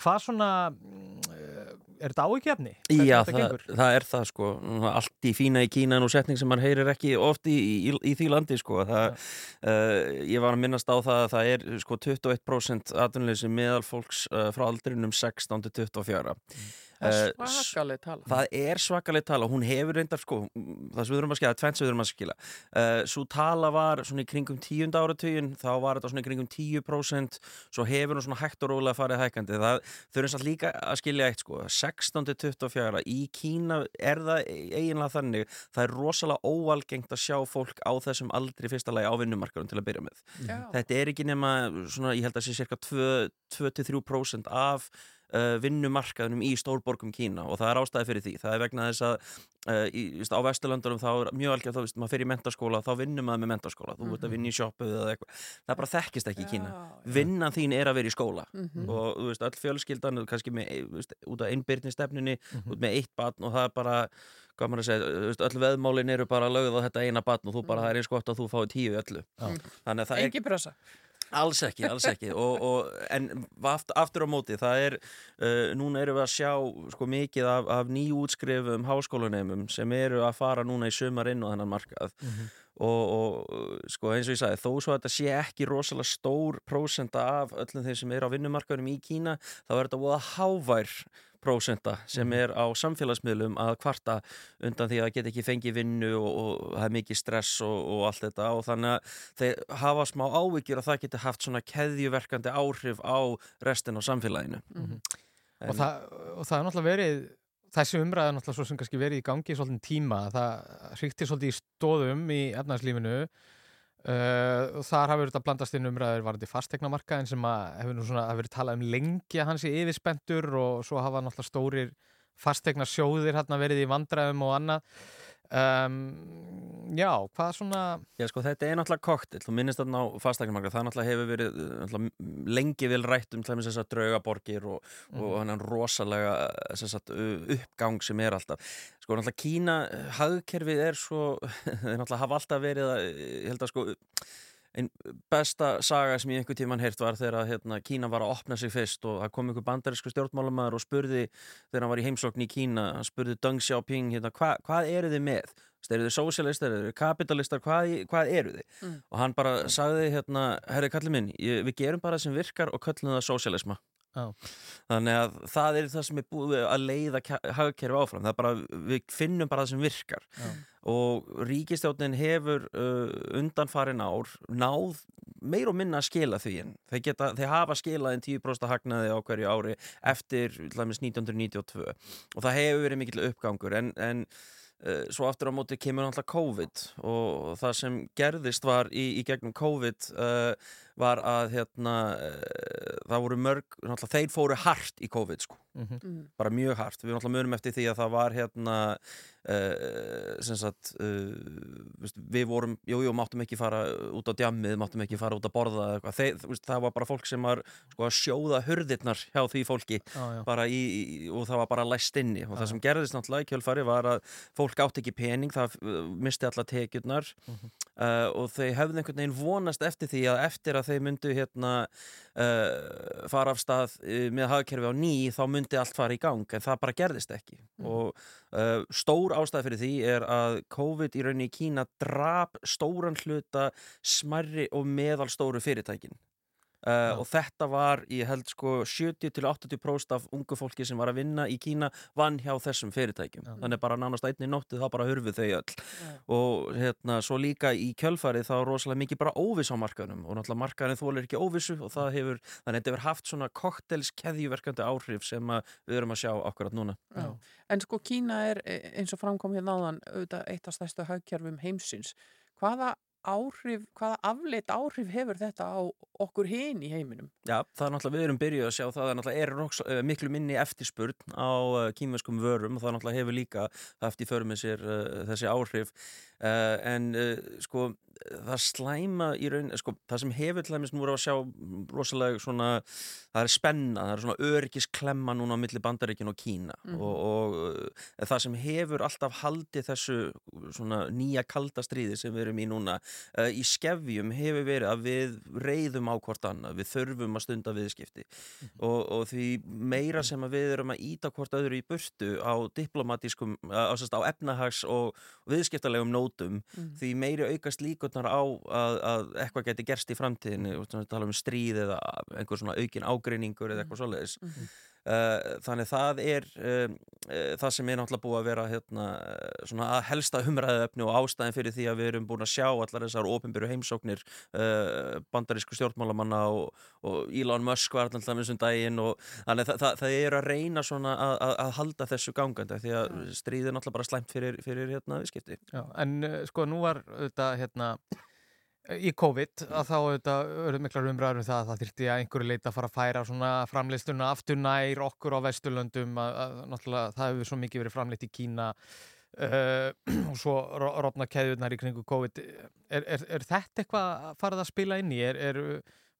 hvað svona mm, eh, er þetta áhyggjefni? Já, það, það er það sko. Allt í fína í Kína og setning sem mann heyrir ekki oft í, í, í því landi sko. Það, uh, ég var að minnast á það að það er sko 21% atvinnleysi meðal fólks uh, frá aldrinum 16 til 24 Það er Eh, svakaleg tala. Það er svakaleg tala, hún hefur reyndar sko, það sem við þurfum að skilja, tvennt sem við þurfum að skilja uh, Svo tala var svona í kringum tíunda áratugin, þá var þetta svona í kringum 10% Svo hefur hún svona hægt og rólega farið hækandi Það þurfum samt líka að skilja eitt sko, 16 til 24 Í Kína er það eiginlega þannig Það er rosalega óalgengt að sjá fólk á þessum aldrei fyrsta lagi á vinnumarkarum til að byrja með. Já. Þetta er ekki nema, svona, ég held að sé cirka 2-3% af uh, vinnumarkaðunum í stórborgum Kína og það er ástæði fyrir því. Það er vegna þess að uh, í, víst, á Vesturlöndunum þá er mjög þá veist, maður fyrir mentaskóla, þá vinnur maður með mentaskóla, þú ert að vinna í sjoppu eða eitthvað. Það bara þekkist ekki í Kína. Vinnan þín er að vera í skóla Mhm. og þú veist, öll fjölskyldan, kannski með, veist, út af einbyrnistefnunni, Mhm. út með eitt batn og það er bara hvað maður að segja, öll veðmálin eru bara lögð á þetta eina batn og þú bara, það er eins gott að þú fái tíu öllu. Að er Engi pressa. Alls ekki, alls ekki. Og, og, en aftur, á móti það er, uh, núna erum við að sjá sko mikið af, af nýjútskrifum háskólaneimum sem eru að fara núna í sumar inn á þennan markað. Og, og sko eins og ég sagði þó svo að þetta sé ekki rosalega stór prósenta af öllum þeim sem eru á vinnumarkaðunum í Kína þá er þetta voða hávær prósenta sem er á samfélagsmiðlum að kvarta undan því að geta ekki fengið vinnu og, og það er mikið stress og, og allt þetta. Og þannig að þeir hafa smá ávíkjur að það geti haft svona keðjuverkandi áhrif á restin á samfélaginu. Mhm. En- og, það, og það er náttúrulega verið þessi umræða er náttúrulega svo sem kannski verið í gangi í svolítið tíma, það hrykti svolítið í stóðum í efnarslífinu uh, þar hafa verið að blandast inn umræður varandi fastegnamarkaðin sem að hefur nú svona, það verið talað um lengi að hans í yfirspendur og svo hafa náttúrulega stórir fastegnasjóðir hérna verið í vandræðum og annað um, já, hvað svona Já, sko, þetta er náttúrulega koktel, þú minnist þarna á fastaknumarka, það náttúrulega hefur verið uh, náttúrulega, lengi vel rætt um tlæmis þessar draugaborgir og, og Mhm. hann rosalega sem sagt, uppgang sem er alltaf. Sko, náttúrulega Kína, uh, hagkerfið er svo, [LAUGHS] þeir náttúrulega hafa alltaf verið að, ég held að sko, einn besta saga sem ég einhver tíman heyrt var þegar hérna, Kína var að opna sig fyrst og það kom einhver bandarísku stjórnmálamæður og spurði þegar hann var í heimsókn í Kína hann spurði Deng Xiaoping hérna, hva, hvað eru þið með? Eru þið sósialistar, eru þið kapitalistar, hvað, hvað eru þið? Mm. Og hann bara sagði hérna, herri kallið minn, við gerum bara sem virkar og köllum það sósialisma. Já. Þannig að það er það sem er búið að leiða hagkerfi áfram. Það er bara, við finnum bara það sem virkar. Já. Og ríkistjórnin hefur uh, undanfarin ár náð meir og minna að skila því en þeir, geta, þeir hafa skilað en 10% hagnaði á hverju ári eftir dæmis 1992 og það hefur verið mikill uppgangur en, en uh, svo aftur á móti kemur náttúrulega COVID og það sem gerðist var í, í gegnum COVID uh, var að hérna, uh, það voru mörg, þeir fóru hart í COVID sko Mhm. Mm. bara mjög hart, við munum eftir því að það var hérna uh, sem sagt uh, við vorum, jú, jú, máttum ekki fara út á djammið, máttum ekki fara út að borða eða eitthvað, Þeir, það var bara fólk sem var sko, að sjóða hurðirnar hjá því fólki bara í, í, og það var bara læst inni og það sem gerðist náttúrulega í kjölfari var að fólk átti ekki pening, það misti alla tekjurnar Mhm. uh, og þau hefðu einhvern veginn vonast eftir því að eftir að þau myndu hérna uh, fara af stað uh, með hagkerfi á ný þá myndi allt fara í gang en það bara gerðist ekki. Og uh, stór ástæð fyrir því er að COVID í rauninni í Kína drap stóran hluta smarri og meðalstóru fyrirtækin Uh, og þetta var, ég held sko 70-80% af ungu fólki sem var að vinna í Kína vann hjá þessum fyrirtækjum. Þannig bara nánast einni nótti þá bara hurfu þau öll. Og hérna svo líka í kjölfarið þá er rosalega mikið bara óviss á markaðunum og náttúrulega markaðurinn þólir ekki óvissu og það hefur, þannig að þetta hefur haft svona koktels keðjuverkandi áhrif sem að við erum að sjá akkurat núna. Já. En sko Kína er e, eins og framkom hérna áðan auðvitað eitt af stærstu hagkerfum heimsins. Hvaða áhrif, hvaða afleitt áhrif hefur þetta á okkur hinn í heiminum? Já, það er náttúrulega, við erum byrjuð að sjá það að náttúrulega er uh, miklu minni eftirspurn á uh, kýmverskum vörum og það náttúrulega hefur líka haft í för með sér uh, þessi áhrif uh, en uh, sko það slæma í raun, sko það sem hefur til dæmis nú að sjá rosalega svona, það er spenna, það er svona öryggisklemma núna á milli bandaríkin og Kína Mhm. og, og uh, það sem hefur alltaf haldið þessu svona nýja kalda stríði sem við erum í núna uh, í skefjum hefur verið að við reyðum á hvort annað, við þurfum að stunda viðskipti og, og því meira sem að við erum að íta hvort öðru í burtu á diplomatískum, á, sérst, á efnahags og viðskiptalegum nótum Mhm. því meiri aukast líkurnar á að, að eitthvað geti gerst í framtíðinni og tala um stríð eða einhver svona aukin ágreiningur eða eitthvað svoleiðis Mhm. Uh, þannig það er um, það sem er náttúrulega búið að vera hérna, svona að helsta umræðuefni og ástæðin fyrir því að við erum búin að sjá allar þessar ofinbyrju heimsóknir uh, bandarísku stjórnmálamanna og, og Elon Musk var alltaf með þessum daginn og þannig það, það, það er að reyna svona að, að, að halda þessu gangandi því að stríðið er náttúrulega bara slæmt fyrir, fyrir hérna viðskipti. Já, en sko nú var þetta hérna í COVID að þá auðvitað miklar umræður um það að það þyrfti að einhverju leita að fara að færa svona framleistuna aftur nær okkur á Vesturlöndum að, að náttúrulega það hefur svo mikið verið framleitt í Kína uh, [CLEARS THROAT] og svo ro- rofna keðjurnar í kringu COVID er, er, er þetta eitthvað að farið að spila inn í? Er, er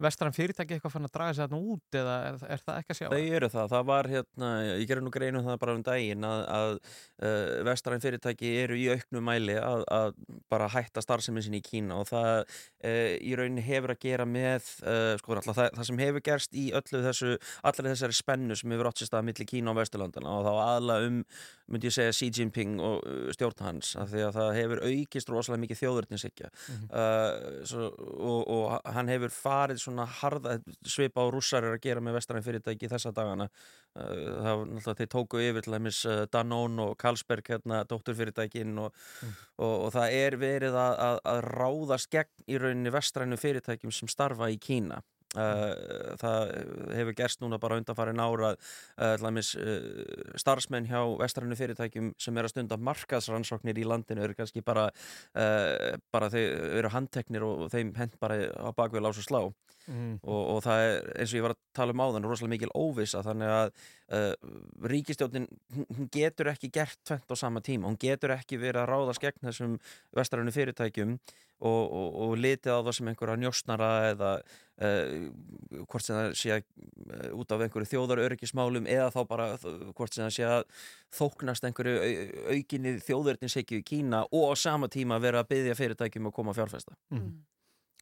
vestran fyrirtæki eitthvað fann að draga sig þarna út eða er, er það ekki að sjá? Þau eru það, það var hérna, ég gerði nú greinu það bara um daginn að, að uh, vestræn fyrirtæki eru í auknum mæli að, að bara hætta starfsemin sinni í Kína og það uh, í rauninni hefur að gera með, uh, sko alltaf það, það sem hefur gerst í öllu þessu, allir þessari spennu sem hefur átt sér stað milli Kína og Vesturlandana og þá aðla um, myndi ég segja Xi Jinping og stjórn hans af því að það hefur aukist rosalega mikið þjóðurninsykja Mhm. uh, svo, og, og hann hefur farið svona harða svipa á rússar er að gera með vestræn fyrirtæki þessa dagana. Uh, það var náttúrulega þeir tóku yfir til dæmis uh, Danone og Carlsberg hérna, dótturfyrirtækin og, og, og það er verið að, að, að ráðast gegn í rauninni vestrænu fyrirtækjum sem starfa í Kína. Uh, það hefur gerst núna bara undanfarin ára uh, starfsmenn hjá vestrænu fyrirtækjum sem er að stunda markaðsrannsóknir í landinu eru kannski bara, uh, bara þeir eru handteknir og þeim hent bara á bakvið lás og slá Mm. og, og það er eins og ég var að tala um áðan rosalega mikil óvisa þannig að uh, ríkistjórnin hún- hún getur ekki gert tvent á sama tíma hún getur ekki verið að ráðast gegn þessum vestrænu fyrirtækjum og, og, og litið á það sem einhverja njósnara eða uh, hvort sem það sé að, uh, út af einhverju þjóðaröryggismálum eða þá bara hvort sem það sé að þóknast einhverju au- aukinni þjóðurnisekju í Kína og á sama tíma vera að byggja fyrirtækjum að koma að fjárfesta Mm.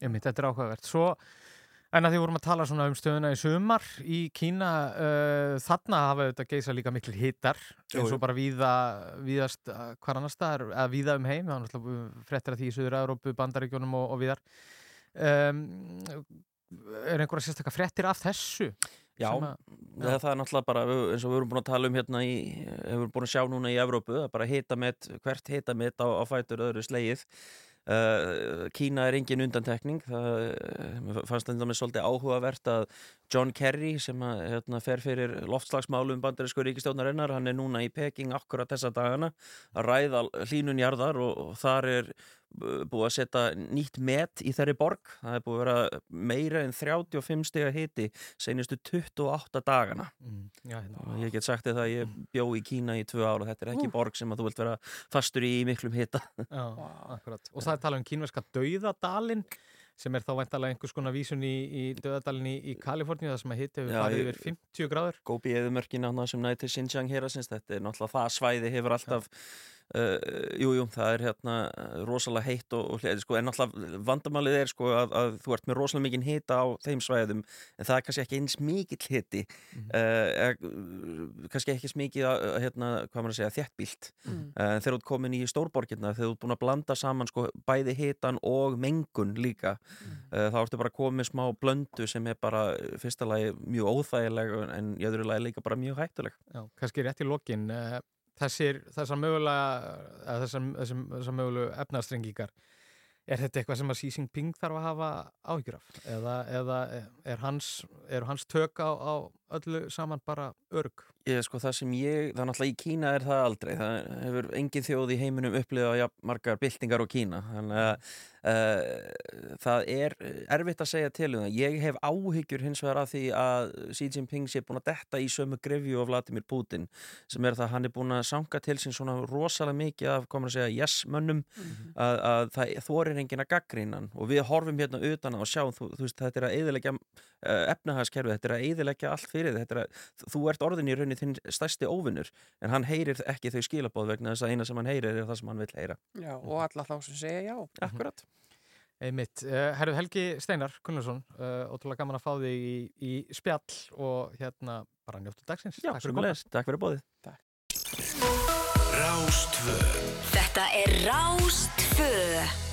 Einmitt, þetta er áhugavert. Svo, en að því vorum að tala svona um stöðuna í sumar í Kína, uh, þarna hafa þetta geisa líka miklu hittar, eins og bara víða, víðast uh, hvar annars staðar, eða víða um heim, það er náttúrulega fréttir að því í Suður-Európu, Bandaríkjónum og, og víðar. Um, er einhverja sérstakka fréttir af þessu? Já, að- það, það er náttúrulega bara eins og við erum búin að tala um hérna í, við erum búin að sjá núna í Evrópu, það er bara hita met, hvert hita met á, á fætur öðru slegið. Uh, Kína er engin undantekning, það uh, fannst þetta með svolítið áhugavert að John Kerry sem að, hérna, fer fyrir loftslagsmálum bandarísku ríkistjónarinnar, hann er núna í Peking akkurat þessa dagana að ræða hlínun jarðar og, og þar er búið að setja nýtt met í þeirri borg, það er búið að vera meira en 35 stiga hiti senustu 28 dagana. Mm, já, hérna. og ég get sagt þér það að ég bjó í Kína í tvö ára þetta er ekki borg sem að þú vilt vera fastur í miklum hita. Já, [LAUGHS] akkurat. Og það er talað um kínverska dauðadalinn sem er þá væntalega einhvers konar vísun í, í dauðadalinn í, í Kaliforníu það sem að hitt hefur farið yfir 50 gráður. Gópi eðumörkin annað sem næti Xinjiang hérasins þetta er náttúrulega það svæði hefur alltaf uh, jú, jú, það er hérna uh, rosalega heitt og, og hleði, sko, en náttúrulega vandamálið er sko að, að þú ert með rosalega mikinn hita á þeim svæðum en það er kannski ekki eins mikill hiti Mhm. uh, uh, kannski ekki eins mikið að, að, hérna, hvað maður að segja, þéttbílt Mm. uh, þegar þú ert komin í stórborgirna þegar þú ert búin að blanda saman sko, bæði hitan og mengun líka uh, þá ertu bara komið smá blöndu sem er bara fyrsta lagi mjög óþægileg en í öðru lagi líka bara mjög hættuleg Já, kannski rétt í lokin eh, þessir, þessar mögulega þessar, þessar, mögulegu efnarstrengingar er þetta eitthvað sem að Xi Jinping þarf að hafa áhyggjur af? Eða, eða er hans, hans tök á, á öllu saman bara örg? Ég, sko, það sem ég, það er náttúrulega í Kína er það aldrei, það hefur engin þjóð í heiminum upplifað ja, margar byltingar á Kína. Þannig að uh, það er erfitt að segja til um það. Ég hef áhyggjur hins vegar af því að Xi Jinping sé búin að detta í sömu grefju af Vladimir Putin sem er það að hann er búin að sanga til sín svona rosalega mikið af, komur að segja, yes-mönnum að, að það þorir enginn að gaggrína hann. Og við horfum hérna utan á sjáum, þú, þú veist, þetta er að eðilegja uh, efnahagskerfið, þetta er að eðilegja allt fyrir þetta er að, þú ert orðin í rauninni þinn stærsti óvinnur, en hann heyrir ekki þau skilabóð vegna þess að eina sem hann heyrir er það sem hann vil heyra. Já, og alla þá sem segja já. Akkurat. Einmitt. Uh, Herru Helgi Steinar Gunnarsson, uh, ótrúlega gaman að fá þig í, í spjall og hérna bara njóttu dagsins. Já, Takk fyrir sömuleiðis. Takk fyrir bóðið. Þetta er Rástfö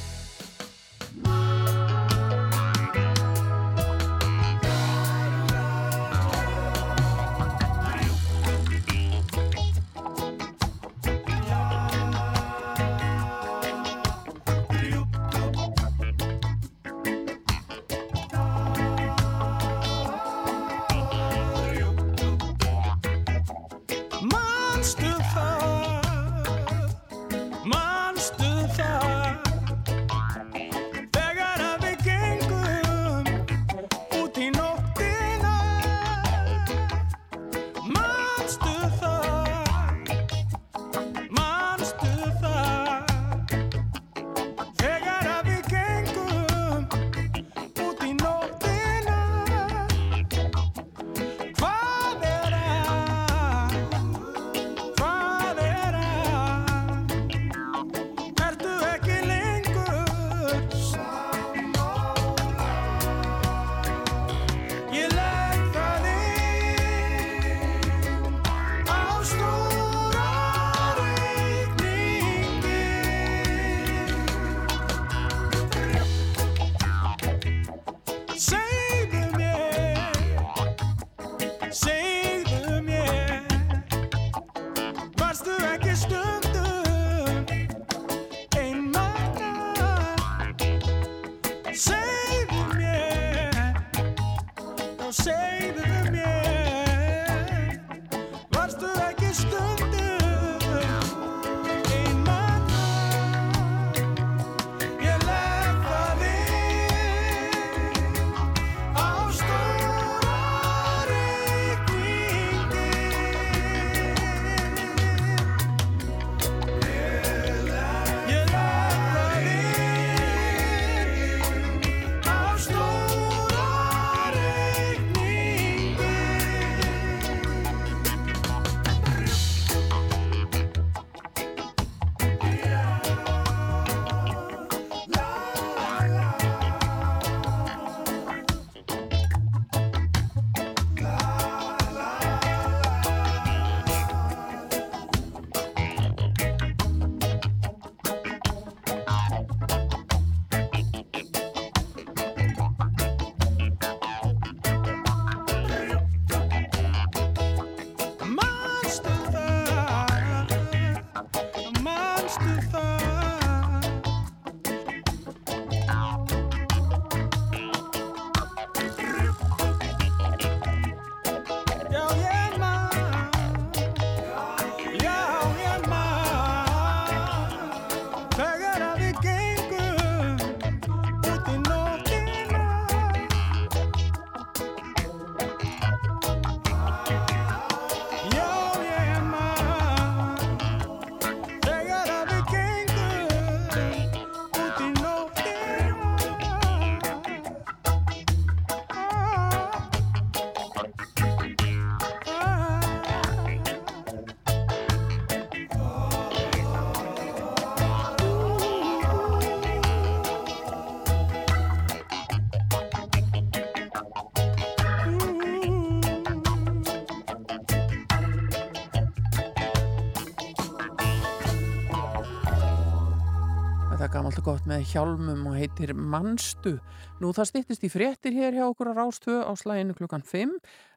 gott með hjálmum og heitir Manstu. Nú það stýttist í fréttir hér hjá okkur á Rástöðu á slæginu klukkan 5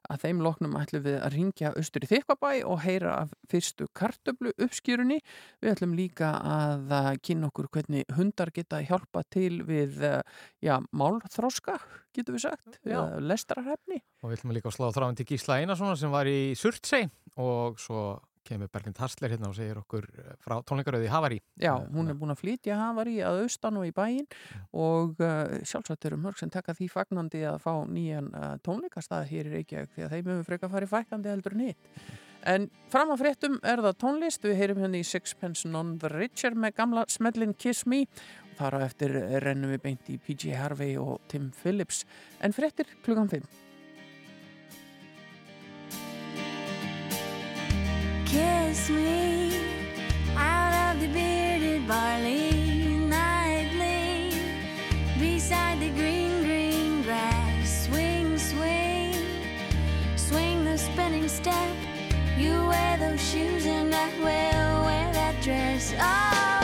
að þeim loknum ætlum við að ringja austur í Þykkabæ og heyra af fyrstu kartöflu uppskjörunni. Við ætlum líka að kynna okkur hvernig hundar geta hjálpa til við uh, já, málþróska, getur við sagt, uh, lestrarhefni. Og við ætlum líka að slá þráðan til Gísla Einarssonar sem var í Surtsey og svo kemur Berglind Harsler hérna og segir okkur eh, frá tónleikaröði Havari. Já, hún er búin að flytja Havari að austan og í bæinn og uh, sjálfsagt eru mörg sem taka því fagnandi að fá nýjan uh, tónleikastað hér í Reykjavík því að þeim hefur frekar farið fækandi heldur en hitt. En fram að fréttum er það tónlist, við heyrum hérna í Sixpence None the Richer með gamla smellin Kiss Me og þar á eftir rennum við beint í PJ Harvey og Tim Phillips. En fréttir klukkan 5. Kiss me out of the bearded barley nightly beside the green, green grass. Swing, swing, swing the spinning step. You wear those shoes and I will wear that dress. Oh,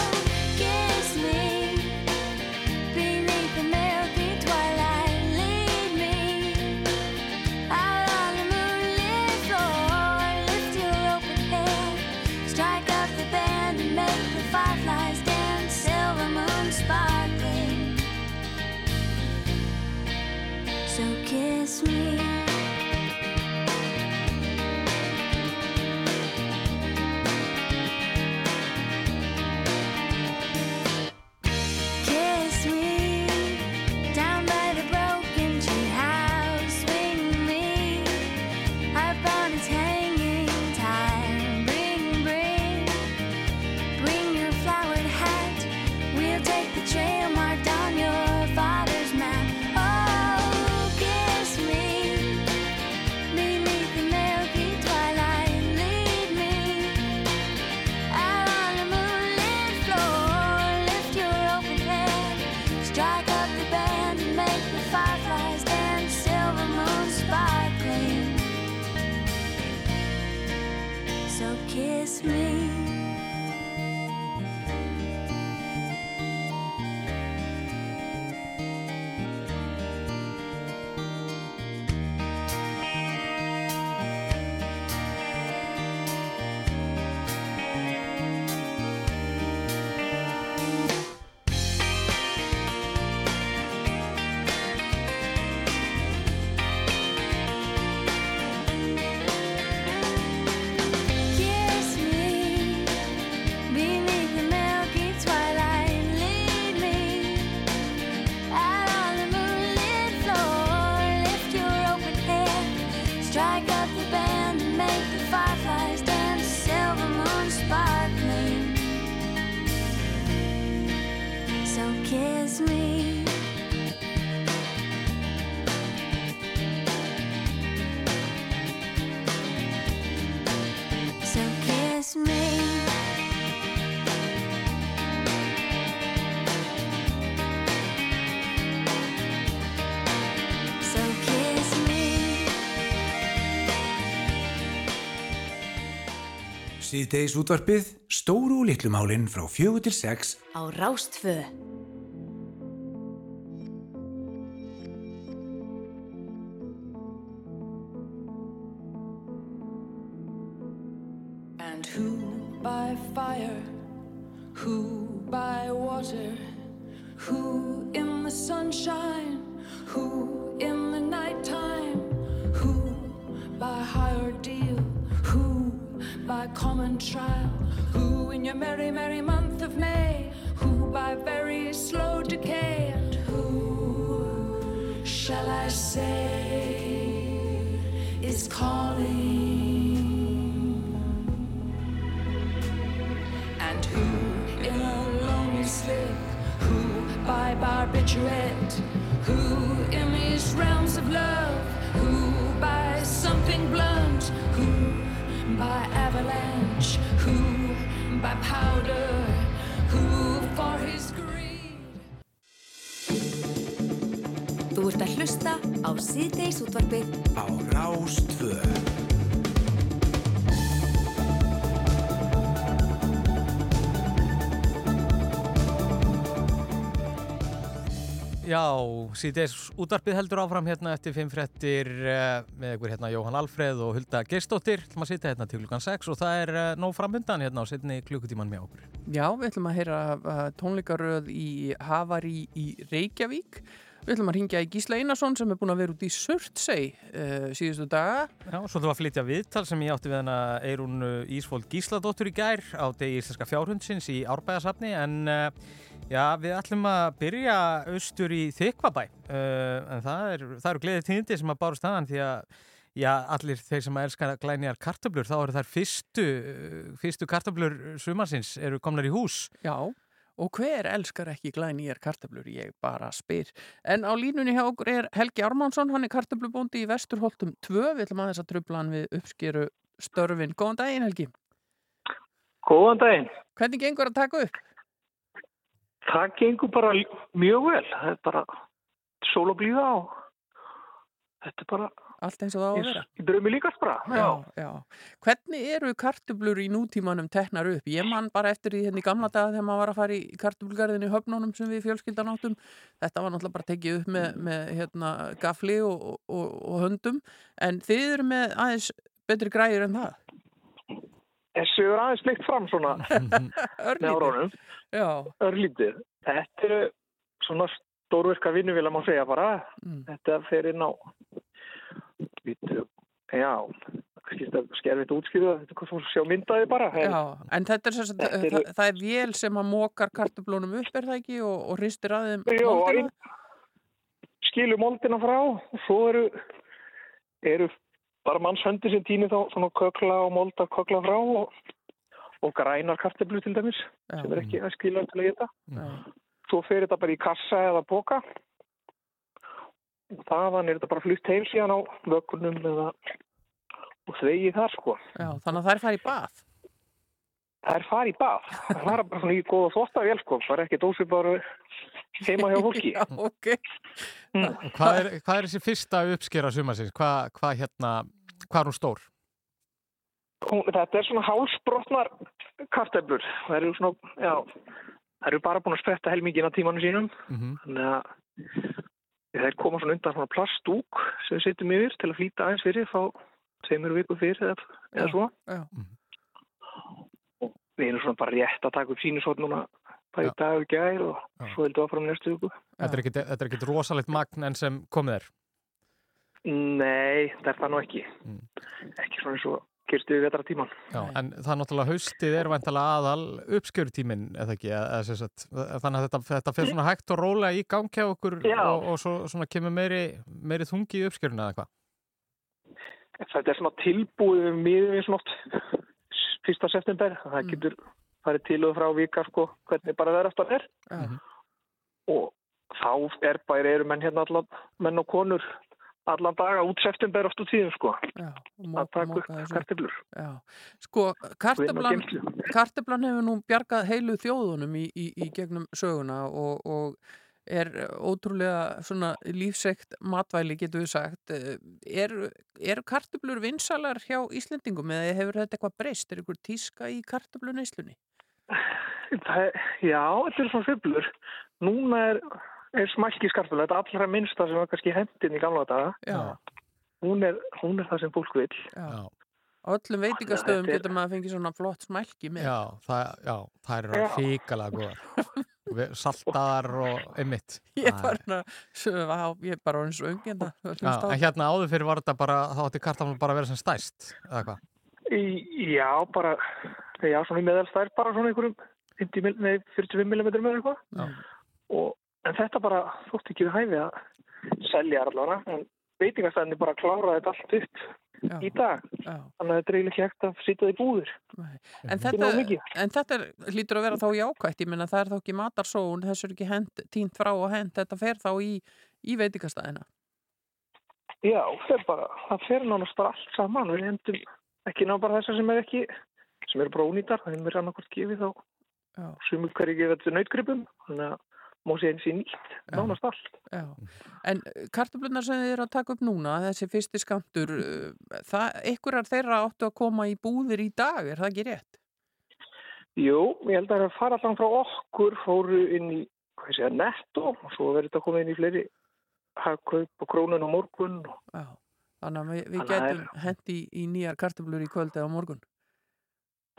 Síðdeis útvarpið, stóru og litlu málin frá fjögur til sex Á Rástfö by barbiturate, who in these realms of love, who by something blunt, who by avalanche, who by powder, who for his greed. Þú ert að hlusta á síðdeis útvarpið. Á Rástvö. Já, síðdeis útvarpið heldur áfram hérna eftir fimm frettir uh, með ykkur hérna Jóhann Alfreð og Hulda Geistóttir ætlum að sitja hérna til klukkan 6 og það er uh, nóg framöndan hérna á setni klukkutíman með okkur Já, við ætlum að heyra uh, tónleikaröð í Havari í Reykjavík. Við ætlum að ringja í Gísla Einarsson sem er búin að vera út í Surtsey uh, síðustu daga. Já, svo þú að flytja viðtal sem ég átti við hana Eirún Ísfold Gísladóttur í gær á degi íslenska fjárhundsins í Árbæðasafni en uh, já, við ætlum að byrja austur í Þykvabæ uh, en það, er, eru gleðið tíðindi sem að báru staðan því að já, allir þeir sem að elska glænjar kartöblur þá eru þær fyrstu, fyrstu kartöblur sumarsins eru komnar í hús Já, og hver elskar ekki glænýjar kartöflur? Ég bara spyr. En á línunni hjá okkur er Helgi Ármánsson, hann er kartöflubóndi í Vesturholtum 2. Við ætlum aðeins að trubla hann við uppskeru störfin. Góðan daginn, Helgi. Góðan daginn. Hvernig gengur að taka upp? Það gengur bara mjög vel. Það er bara sól og blíða og þetta er bara Allt eins og það á að vera. í draumi líkast bara. Já, já. Hvernig eru kartöflur í nútímanum teknar upp? Ég man bara eftir því hérna í gamla daga þegar maður var að fara í kartöflgarðin í höfnunum sem við fjölskyldan áttum. Þetta var náttúrulega bara tekið upp með, með hérna, gafli og, og, og höndum. En þið eru með aðeins betri græður en það. Þessu er aðeins slikt fram svona. [LAUGHS] Já. Örlítið. Þetta eru svona stórverka vinnu vil að má segja bara. Mm. Þetta fer inn á Vítu, já, skerfitt útskýðu, er sjá myndaði bara. en- Já, en þetta er, sagt, Þetta eru- það, það er vél sem að mókar kartöflunum upp, er það ekki? Og, og hristir að moldina? skilur moldina frá og svo eru, eru bara mannshöndi sem týnir þá svona kökla og molda kökla frá og, og grænar karteflu til dæmis Já. sem er ekki að skilja til að geta. Svo fer þetta bara í kassa eða boka og þaðan er þetta bara flutt heim síðan á vökkunum eða og þvegið þar sko. Já, þannig að það er farið í bað. Það er farið í bað. Það var bara svona í góða þvóttavél sko, bara ekki dósi bara heima hjá fólki. [LAUGHS] Já, ok. Og Hvað er, hvað er þessi fyrsta uppskera sumarsins? Hvað, hvað hérna, hvað er hún stór? Þetta er svona hálsbrotnar karteflur. Það eru svona, já, það eru bara búin að spretta helmingin á tímanu sínum. Mm Þannig að þeir koma svona undan svona plastúk sem við setjum yfir til að flýta aðeins fyrir fá tveimur viku fyrir eða, eða svo. Já. Og við erum svona bara rétt að taka upp sínusótt núna bæði dag og gær og svo heldum við áfram í næstu viku. Er þetta er ekkert rosalegt magn enn sem komið er. Nei, það er það nú ekki. Ekki svona eins og kyrstu við vetra tíman. Já, en það er náttúrulega haustið er væntalega aðal uppskjörutíminn, eða ekki, eða, sem sagt, þannig að þetta, þetta fer svona hægt og rólega í gangi á okkur og, og svo svona kemur meiri, meiri þungi í uppskjöruna eða hvað. Þetta er svona tilbúið við miðum við svona oft fyrsta september. Það getur farið til og frá vika sko hvernig bara það er eftir er. Já. Og þá er bara eru menn hérna allan, menn og konur allan daga út september oft úr tíðum sko. Já, að taka upp karteflur. Já, sko, karteflan, geymslu. karteflan hefur nú bjargað heilu þjóðunum í, í, í gegnum söguna og, og er ótrúlega svona lífsegt matvæli getur við sagt. Er, er karteflur vinsalar hjá Íslendingum eða hefur þetta eitthvað breyst? Er ykkur tíska í kartefluneyslunni? Það, er- já, þetta er svona fyrblur. Núna er, er smælki skarfula, þetta allra minnsta sem var kannski hendin í gamla daga. Hún er, hún er það sem fólk vil. Já. Á öllum veitingastöðum er- getur maður að fengið svona flott smælki með. Já, það, já, það eru Já. ríkalega góðar. [LAUGHS] Saltaðar og einmitt. Ég er bara, vá, ég er bara eins og ungenda. En hérna áður fyrir var þetta bara, þá átti kartaflan bara að vera sem stæst, eða hvað? Já, bara, já, svona í meðalstær, bara svona einhverjum 50 mil, nei, 45 mm með eitthvað. Og, en þetta bara þótti ekki við hæfi að selja allavega, en veitingastæðinni bara kláraði þetta allt upp Já. í dag. Já. Þannig að þetta er eiginlega hægt að sitja það í búður. En Þetta en þetta er, hlýtur að vera þá jákvætt, ég meina það er þá ekki matarsóun, þessu er ekki hend, tínt frá og hend, þetta fer þá í, í veitingastæðina. Já, það bara, það fer nánast bara allt saman. Við hendum ekki ná bara þessar sem er ekki, sem eru bara ónýtar, það er annarkvort gefið þá sumur hverju gefið þetta nautgripum, þannig að sé eins í nýtt, nánast allt. Já, en kartöflunar sem þið eru að taka upp núna, þessi fyrsti skamtur, uh, það, einhverjar þeirra áttu að koma í búðir í dag, er það ekki rétt? Jú, ég held að það fara allan frá okkur, fóru inn í hvað sé að netto og svo verður þetta komið inn í fleiri hagkaup og krónun á morgun og Já, þannig að við, við að það getum hendi í, í nýjar kartöflur í kvöld eða á morgun.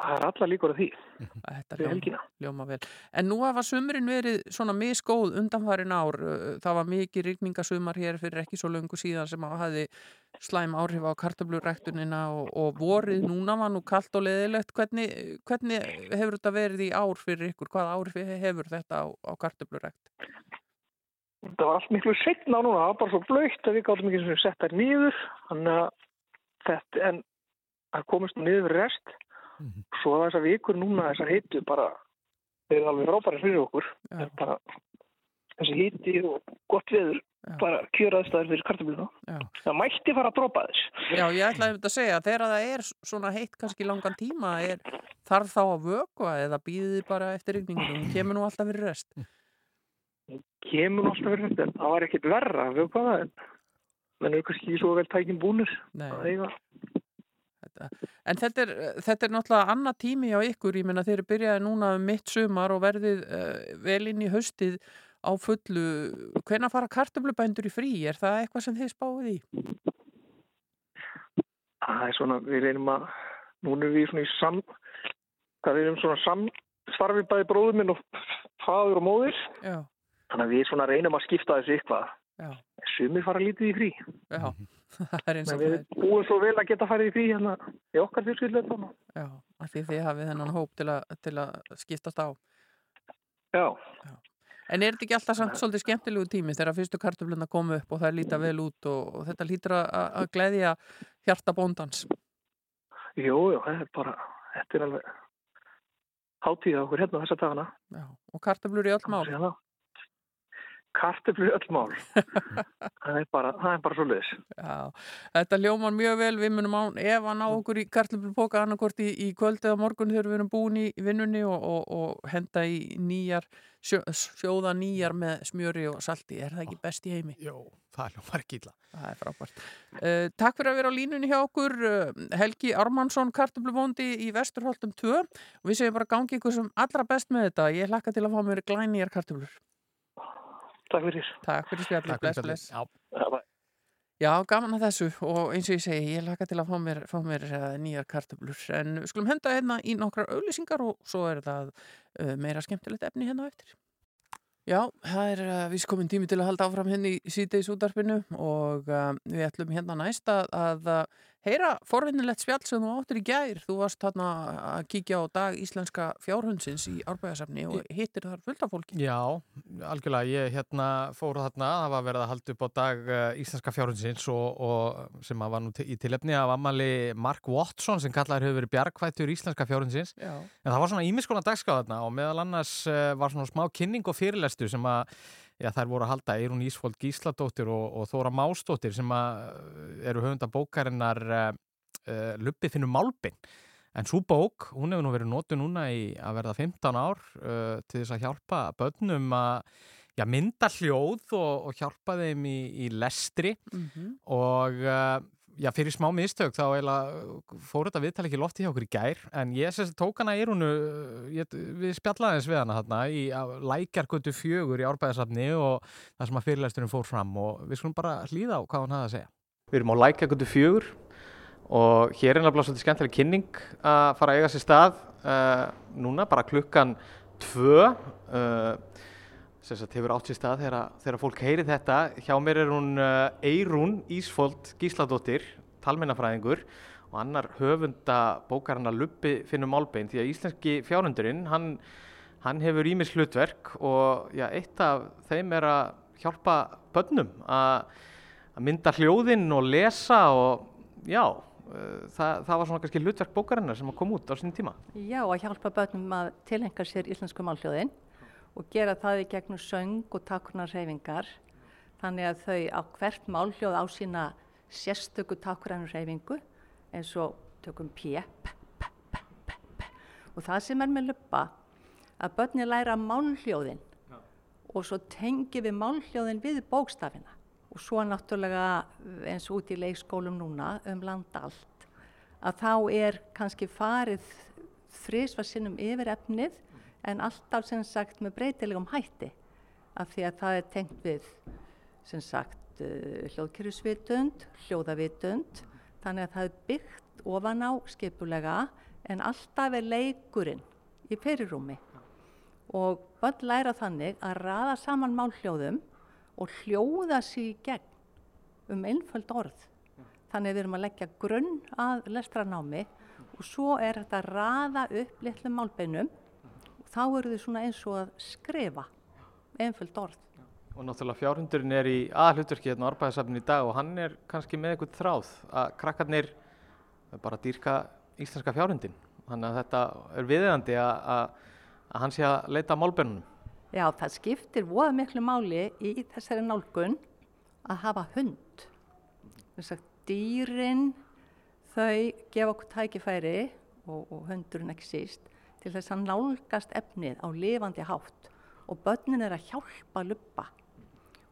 Það er alla líkur að því Þetta fyrir hljóma, helgina. hljóma vel. En nú hafa sumrin verið svona misgóð undanfærin ár. Það var mikið rigningasumar hér fyrir ekki svo löngu síðan sem að hafi slæm áhrif á kartöfluræktunina og, og vorið núna var nú kallt og leðilegt. Hvernig, hvernig hefur þetta verið í ár fyrir ykkur? Hvað áhrif hefur þetta á, á kartöflurækt? Það var allt miklu setna núna, það var bara svo blöytt að við gátum ekki sem sett þær nýður þannig að þetta en það komist nú niður fyrir rest svo þessar vikur núna þessar heitu bara þeir eru alveg frábæri fyrir okkur Já. bara, þessi hiti og gott veður bara kjöraðstæður fyrir kartöfluna Já. það mætti fara að dropa þess Já, ég ætlaði að segja að þegar það er svona heitt kannski langan tíma, er, þarf þá að vökva eða býðið bara eftir hún kemur nú alltaf fyrir rest. kemur nú alltaf fyrir þetta en það var ekkert verra við hvað það en menn eru kannski svo vel tækin búnir Nei. að eiga En þetta er, þetta er náttúrulega annað tími á ykkur, ég meina þeir byrjaði núna um mitt sumar og verðið uh, vel inn í haustið á fullu. Hvenær fara kartöflubændur í frí? Er það eitthvað sem þið spáið í? það er svona, við reynum að núna erum við svona í sam hvað við erum svona samstarfi bæði bróður minn og faður og móðir. Já, þannig að við svona reynum að skipta þessu eitthvað. Sumir fara lítið í frí. Já, [LAUGHS] við búum svo vel að geta farið í frí hérna í okkar fjölskyldu þannig. Já, af því þið hafið þennan hóp til að, til að skiptast á. já, En er þetta ekki alltaf samt svolítið skemmtilegu tími þegar fyrstu kartöfluna komu upp og það líta vel út og, og þetta lítur að, að gleðja hjarta bóndans? jú, jú, þetta er bara þetta er alveg hátíða okkur hérna þessa dagana Já, og kartöflur í öll mál. Kartöflu í öll mál [LAUGHS] það er bara, það er bara svo leiðis Já, þetta ljómar mjög vel, við munum án ef að ná okkur í kartlöflupóka annarkort í, í kvöld eða morgun þegar við erum búin í vinnunni og, og, og henda í nýjar, sjó, sjóða nýjar með smjöri og salti, er það ekki best í heimi? Jó, það ljómar ekki illa. Það er frábært. Uh, takk fyrir að vera á línunni hjá okkur, uh, Helgi Ármannsson, kartöflubóndi í Vesturholtum 2 og við segjum bara gangi ykkur sem allra best með þetta, ég hlakka til að fá mér glænýjar kartöflur. Takk fyrir. Takk fyrir spjallið, Takk fyrir bless, bless. Já. Já, gaman að þessu og eins og ég segi, ég laka til að fá mér, fá mér uh, nýjar kartöflur en við skulum henda hérna í nokkrar auðlýsingar og svo er það uh, meira skemmtilegt efni hérna á eftir. Já, það er uh, vís komin tími til að halda áfram henni í síðdeis útarpinu og uh, við ætlum hérna næst að, að heyra forvinnilegt spjall sem þú áttir í gær. Þú varst hérna að kíkja á dag íslenska fjárhundsins í árbæðasafni og hittir þar fullt af fólki. Já, algjörlega, ég hérna fór þarna, það var verið að halda upp á dag uh, Íslenska fjárhundsins og, og sem að var nú í tilefni af ammali Mark Watson sem kallaður hefur verið bjargvættur Íslenska fjárhundsins Já. en það var svona ímiskona dagskáð þarna og meðal annars uh, var svona smá kynning og fyrirlestu sem að Já, þær voru að halda Eirún Ísfold Gísladóttir og, og Þóra Másdóttir sem uh, eru höfunda bókarinnar uh, uh, Lubbi finnum málbin. En svo bók, hún hefur nú verið nótu núna í að verða 15 ár uh, til þess að hjálpa börnum að já, mynda hljóð og, og hjálpa þeim í, í lestri Mhm. og uh, já, fyrir smá mistök þá eiginlega fór þetta viðtal ekki lofti hjá okkur í gær en ég sagt tók hana í rúnu við spjallaðins við hana þarna í lækjargötu fjögur í árbæðasafni og það sem að fyrirlæsturinn fór fram og við skulum bara hlýða á hvað hann hafði að segja. Við erum á lækjargötu fjögur og hér er nefnilega svolítið skemmtileg kynning að fara að eiga sér stað uh, núna bara klukkan tvö uh, sagt hefur átt sér stað þegar, fólk heyri þetta. Hjá mér er hún Eirún Ísfold Gísladóttir, talmennafræðingur og annar höfunda bókarinnar Lubbi finnum málbein því að íslenski fjárhundurinn, hann, hann hefur ímis hlutverk og já, eitt af þeim er að hjálpa börnum að mynda hljóðinn og lesa og já, uh, það, það var svona kannski hlutverk bókarinnar sem að koma út á sinni tíma. Já, að hjálpa börnum að tilhenga sér íslensku málhljóðin og gera það í gegnum söng og takkurnar reyfingar. Þannig að þau á hvert málhljóð á sína sérstöku takkurnar reyfingu eins og tökum P, P, P, P, P, P. Og það sem er með luppa, að börni læra málhljóðin og svo tengi við málhljóðin við bókstafina. Og svo náttúrulega eins og út í leikskólum núna um land allt að þá er kannski farið þrísvar sinnum yfir efnið en alltaf sem sagt með breytilegum hætti. af því að það er tengt við sem sagt uh, hljóðkerfisvitund, hljóðavitund þannig að það er byggt ofan á skipulega en alltaf er leikurinn í fyrirrúmi og börn læra þannig að raða saman málhljóðum og hljóða sig í gegn um einföld orð. Þannig að við erum að leggja grunn að lestranámi og svo er þetta að raða upp litlum málbeinum þá eru þau svona eins og að skrifa einföld orð. Og náttúrulega fjárhundurinn er í aðhlutverki hérna á arbæðasafninu í dag og hann er kannski með eitthvað þráð að krakkarnir bara dýrka íslenska fjárhundin. Þannig að þetta er viðeigandi að, að, að hann sé að leita að málbeinunum. Já, það skiptir voða miklu máli í þessari nálgun að hafa hund. Þess að dýrin þau gefa okkur tækifæri og, og hundurinn ekki síst til þess að nálgast efnið á lifandi hátt og börnin er að hjálpa luppa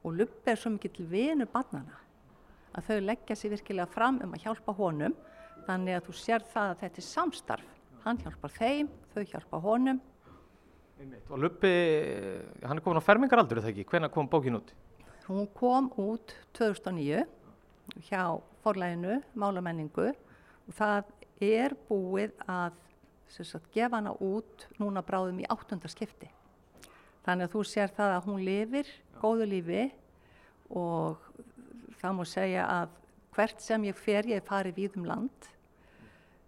og luppi er svo mikið vinu barnana að þau leggja sér virkilega fram um að hjálpa honum þannig að þú sér það að þetta er samstarf. Hann hjálpar þeim, þau hjálpa honum. Og Lubbi, hann er komin á fermingaraldur eða ekki? Hvenær kom bókin út? Hún kom út 2009 hjá forlæginu Málamenningu. Og það er búið að sagt, gefa hana út núna bráðum í áttundarskipti. Þannig að þú sér það að hún lifir góðu lífi og það má segja að hvert sem ég fer, ég fari við um land,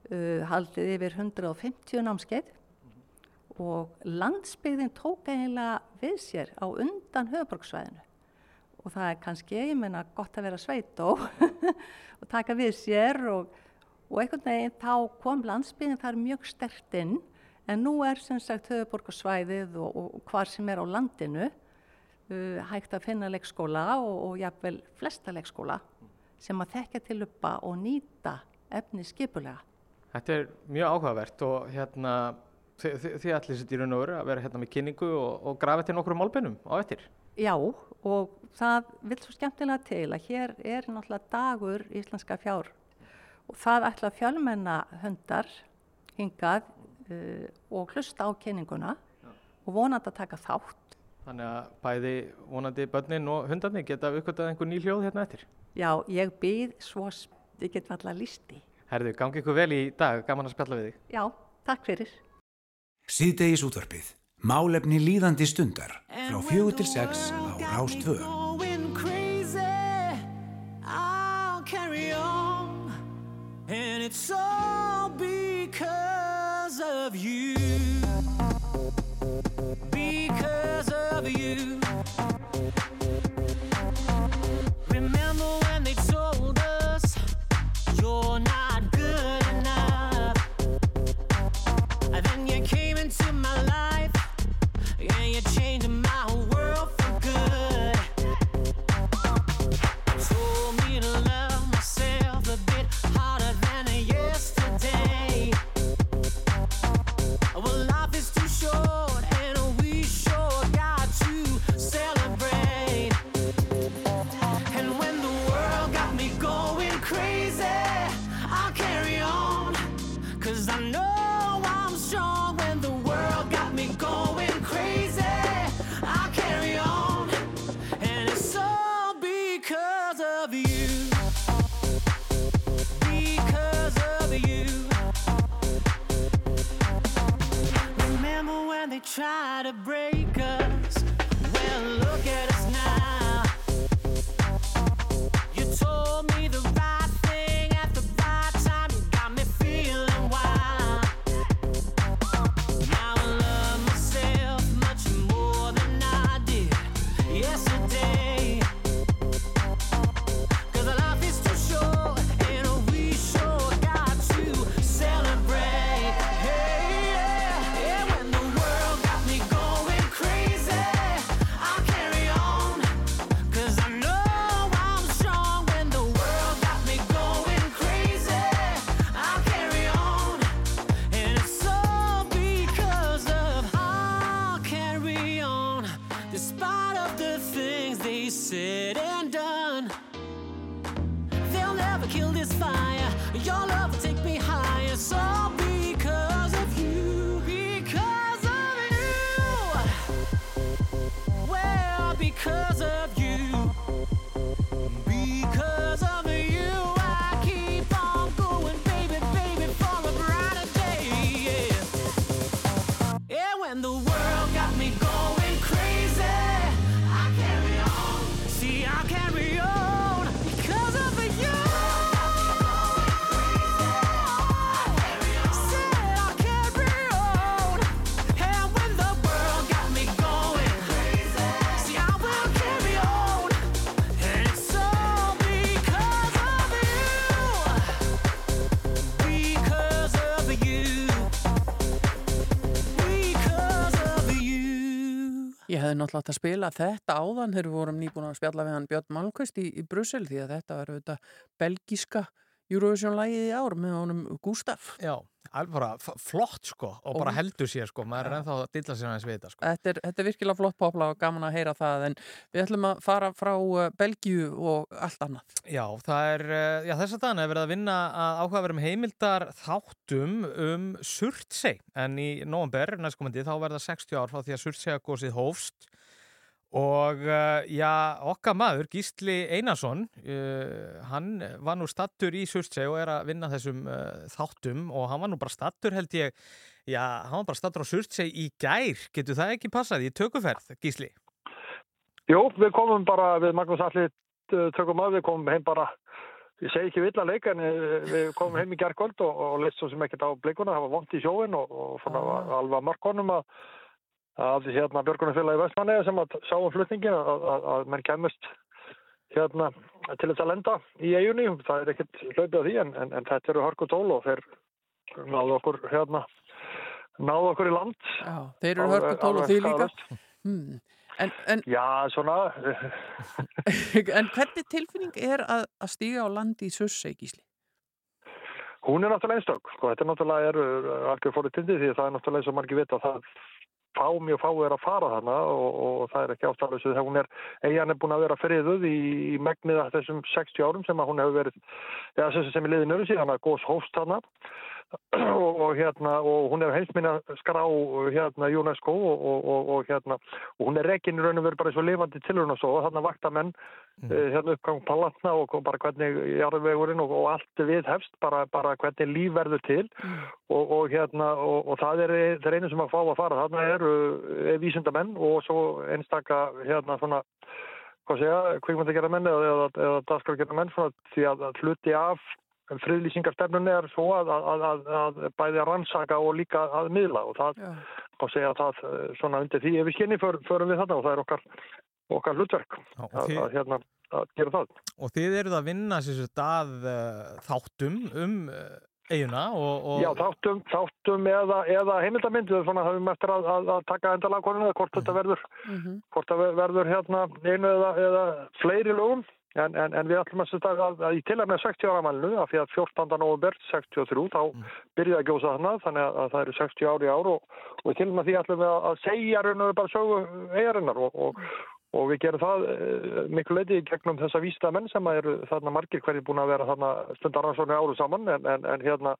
uh, haldið yfir 150 námskeið og landsbyggðin tók eiginlega við sér á undan höfuborgsvæðinu og það er kannski, ég menna, gott að vera sveit [LAUGHS] og taka við sér og, og einhvern veginn þá kom landsbyggðin þar mjög stert inn en nú er sem sagt höfuborgarsvæðið og, og hvar sem er á landinu uh, hægt að finna leikskóla og jafnvel flesta leikskóla sem að þekka til uppa og nýta efni skipulega. Þetta er mjög áhugavert og hérna þi- þi- þið allir sitt í raun og veru að vera hérna með kynningu og, og grafa til nokkru málbeinum á eftir. Já, og það vil svo skemmtilega til að hér er náttúrulega dagur íslenska fjár og það ætla fjölmenna hundar hingað uh, og hlusta á kynninguna og vonandi að taka þátt. Þannig að bæði vonandi börnin og hundarnir geta uppgötað einhver ný hljóð hérna eftir. Já, ég býð svo, ég get alltaf listi. Herðu, gangi ykkur vel í dag, gaman að spjalla við þig. Já, takk fyrir. Síðdegis útvarpið. Málefni líðandi stundar frá fjögur til sex á Rástvö. And you changed hefði náttúrulega átt að spila þetta áðan þegar við vorum nýbúin að spjalla við hann Björn Malmqvist í, í Brussel því að þetta var auðvitað belgíska Eurovision-lægið í ár með honum Gustaf. Já, alveg flott sko og bara heldur sér sko, maður er ennþá að dilla sér aðeins við þetta sko. Þetta er, þetta er virkilega flott popla og gaman að heyra það en við ætlum að fara frá uh, Belgíu og allt annað. Já, það er, eh, já þess að dana er verið að vinna að áhugaverum heimildar þáttum um Surtsey en í november næstkomandi þá verða 60 ár frá því að Surtseyagósið hófst og uh, já, okkar maður Gísli Einarsson uh, hann var nú stattur í Surtsey og er að vinna þessum uh, þáttum og hann var nú bara stattur held ég já, hann var bara stattur á Surtsey í gær. Getur það ekki passað í tökuferð, Gísli? Jú, við komum bara við Magnús Alli uh, tökum að við komum heim bara ég segi ekki vill að leika en við komum heim í gerðkvöld og, og leist svo sem ekkert á blikuna. Það var vond í sjóin og, og var alveg að markonum að að hérna Björgunarfélagi Vestmanniða sem að sá um flutningin að, að, að menn kemist hérna til þess að lenda í eigunni það er ekkert hlaupið á því en, en, en þetta eru hörku tól og þeir náðu okkur hérna náðu okkur í land Já, þeir eru hörku tól og þið líka. Hmm. En, en, Já, svona [LAUGHS] en hvernig tilfinning er að, að stíga á land í Surtsey, Gísli? Hún er náttúrulega einstök, sko, þetta er náttúrulega er algjör fórið tindi því að það er náttúrulega eins og margir vita að það fá mjög fá er að fara þarna og, og það er ekki ástæðalösu þegar hún er, eigin er búin að vera friðuð í, í megnið af þessum 60 árum sem að hún hefur verið, já, sem, sem er liðin öru síðan að góðs hófst þarna og, og hérna, og hún er heimsminna skrá hérna UNESCO og, og, og, og hérna, og hún er rekin í raun og veru bara svo lifandi tilurinn og svo, og þarna vakta menn mm. hérna uppgang palatna og bara hvernig jarðvegurinn og, og allt við hefst, bara, bara hvernig líf verður til og, og hérna, og, og það er þeir einu sem að fá að fara, þarna eru eh, vísindamenn og svo einstaka hérna svona hvað segja, kvikmyndagerða menn eða, eða, eða dagskrafgerða menn svona, því að hluti af friðlýsingarstefnunni er svo að, að, að, að bæði að rannsaka og líka að miðla og það má segja að það eh, svona undir því ef við skinni för, förum við þarna og það er okkar, okkar hlutverk Já, að, þið- að, hérna, að gera það. Og þið eruð að vinna sér stað uh, þáttum um uh, eiguna og, og Já, þáttum, þáttum eða, eða heimildamynd, við svona höfum eftir að, að, að taka endalega konuna, hvort þetta verður, hvort það verður hérna einu eða, eða fleiri lögum, en, en, en við ætlum að setja að, að í tilhæmið 60 ára mælinu, af því að 14. november 63, þá byrjaði að gjósa þarna, þannig að, að það eru 60 ári ár og, og til og með því ætlum við að, að segja raun og bara sögu eigarinnar og, og, og við gerum það e, miklu leiti gegnum þessa vísta menn sem eru þarna margir hverjir búin að vera þarna stundarrannsónu áru saman en, en, en hérna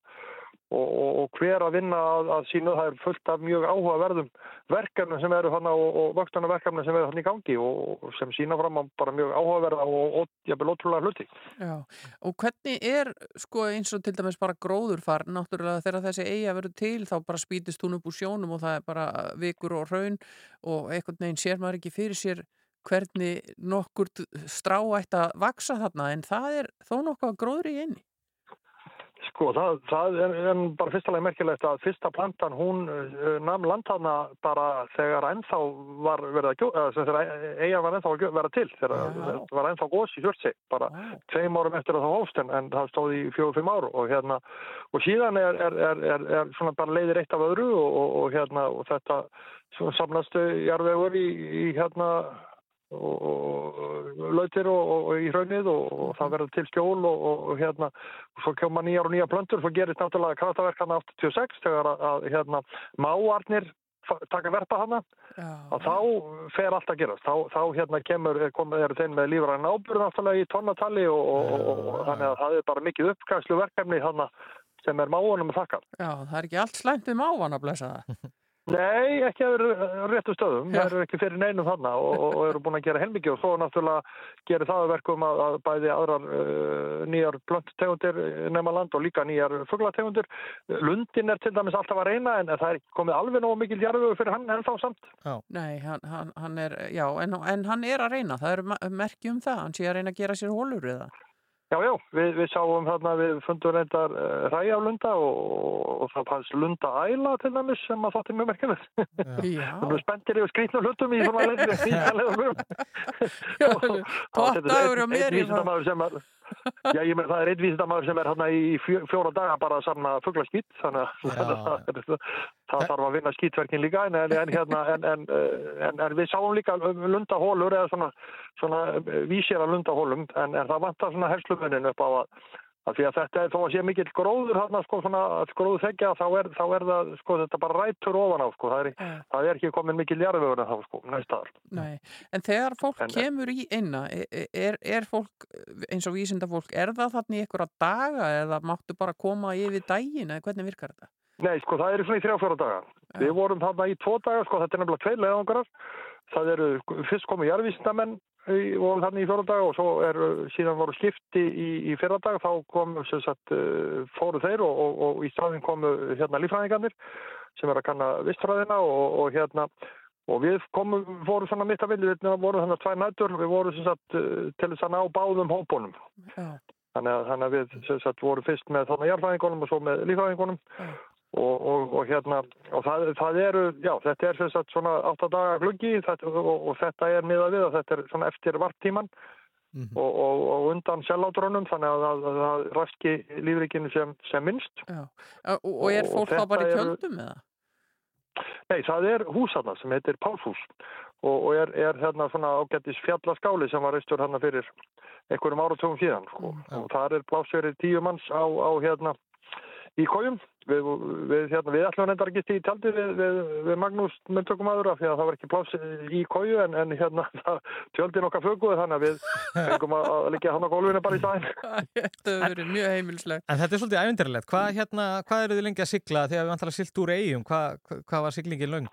og, og, og hver að vinna að, að sínu það er fullt af mjög áhugaverðum verkefnum sem eru þarna og, og vöxtana verkefnum sem eru þarna í gangi og, sem sína fram á bara mjög áhugaverða og, jafnvel ótrúlega hluti. Já, og hvernig er sko eins og til dæmis bara gróðurfar náttúrulega þegar þessi eiga verður til þá bara spýtist hún upp úr sjónum og það er bara vikur og raun og einhvern veginn sér maður ekki fyrir sér hvernig nokkur strá ætti að vaksa þarna en það er þó nokkuð gróður í einni. Sko, það, það er, er bara fyrstulega merkilegt að fyrsta plantan hún uh, nam landhana bara þegar ennþá var verið að gjóða, þegar eiga var ennþá að vera til, þegar það var ennþá gós í Hjörtsi, bara tveim árum eftir að það hófst en, en það stóð í fjóðu-fimm ár og hérna, og síðan er, er, er, er, er svona bara leiðir eitt af öðru og, og, og hérna, og þetta samnastu jarðvegur í, í hérna lautir og, og, og í hraunið og, og það verður til skjól og, og, og hérna svo kjóma nýjar og nýjar plöntur svo gerist náttúrulega kraftaverkana 86 þegar að, að hérna máarnir taka verpa hana að þá fer allt að gerast. Þá, þá hérna kemur, komið eru þeim með lífræðin ábyrð náttúrulega í tonnatali og, og, og, og þannig að það er bara mikið uppkæslu verkefni þarna sem er máunum að þakka. Já, það er ekki allt slæmt við mávan að blessa það. [LAUGHS] Nei, ekki að vera réttu stöðum, það eru ekki fyrir neinum þarna og, og, og eru búin að gera helmikið og svo náttúrulega gerir það að verkum að, að bæði aðrar uh, nýjar plönttegundir nema land og líka nýjar fuglategundir. Lundin er til dæmis alltaf að reyna en það er ekki komið alveg nógu mikil jarfu fyrir hann en þá samt. Nei, hann, hann, hann er, já, en, en hann er að reyna, það eru merki um það, hann sé að reyna að gera sér hólur eða? Já, já, við, við sáum þarna, við fundum reyndar uh, ræjaflunda og, og það fannst lunda æla til dæmis sem að þátti mjög merkjumir. Já. Við erum spenntir yfir skrýtnum hlutum í svona [LAUGHS] leiðum. Pottaður og mér í það. sem er, já, ég með það er einn vísindamæður sem er hérna í fjó- fjóra daga bara að samna fugglaskýtt, þannig að [LAUGHS] það, þarf að vinna skýtverkin líka en, en, hérna, en, en, en, en við sáum líka lundahólur eða svona, svona vísir að lundahólum en, það vantar svona herslumunin upp á að að því að þetta er þó að sé mikill gróður hérna sko svona gróður þekja þá er, þá er það sko þetta bara rætur ofan á sko það er, það er ekki komin mikill jarðvegur en þá sko næstaðar. Nei, en þegar fólk En- kemur í einna, er, er fólk eins og vísindafólk, er það þannig í einhverja daga eða máttu bara koma yfir daginn eða hvernig virkar þetta? Nei, sko, það eru svona í þrjá fjóra daga. Við vorum þarna í tvo daga, sko, þetta er nefnilega tveir leiðangarar. Það eru, fyrst komu jarðvísindamenn voru þarna í fjóra daga og svo er, síðan voru skipti í, í fyrra dag, þá komu, sem sagt, uh, fóru þeir og, og, og í staðin komu hérna lífræðingarnir sem er að kanna vistfræðina og, og hérna, og við komum, fórum svona mitt að vilja, við vorum þannig tvær nættur, við vorum sem sagt uh, til þess að ná báðum hópunum. Já. Þannig að, þannig að við sem sagt, vorum fyrst með þarna jarðfræðingunum og svo með lífræðingunum og, og, og hérna og það, það eru, já, þetta er sem sagt svona 8 daga gluggi þetta, og, og þetta er miðað við að þetta er svona eftir varttíman og, og, og undan sellátrunum þannig að það, raski lífrikinu sem, sem minnst Já. Og, og er Og fólk þá bara í tjöldum eða? Nei, það er hús þarna sem heitir Pálshús og, og er, er hérna svona ágættis fjallaskáli sem var reistur hérna fyrir einhverjum áratugum síðan sko. og þar er plásverið tíu manns á, á hérna í kójum við, við, hérna, við ætlum reyndar ekki í tjaldi við, við, við Magnús myndtökumadur af því að það var ekki pláss í kóju en, en hérna [LAUGHS] það, tjöldin okkar föguði þannig að við fengum að, að liggja hann á gólfinu bara í stæðin [LAUGHS] Þetta hefur verið mjög heimilslegt. En þetta er svolítið ævendirlegt. Hvað, hérna, hvað eru þið lengi að sigla þegar við vantar að silt úr eigum? Hvað, hvað- var siglingin löng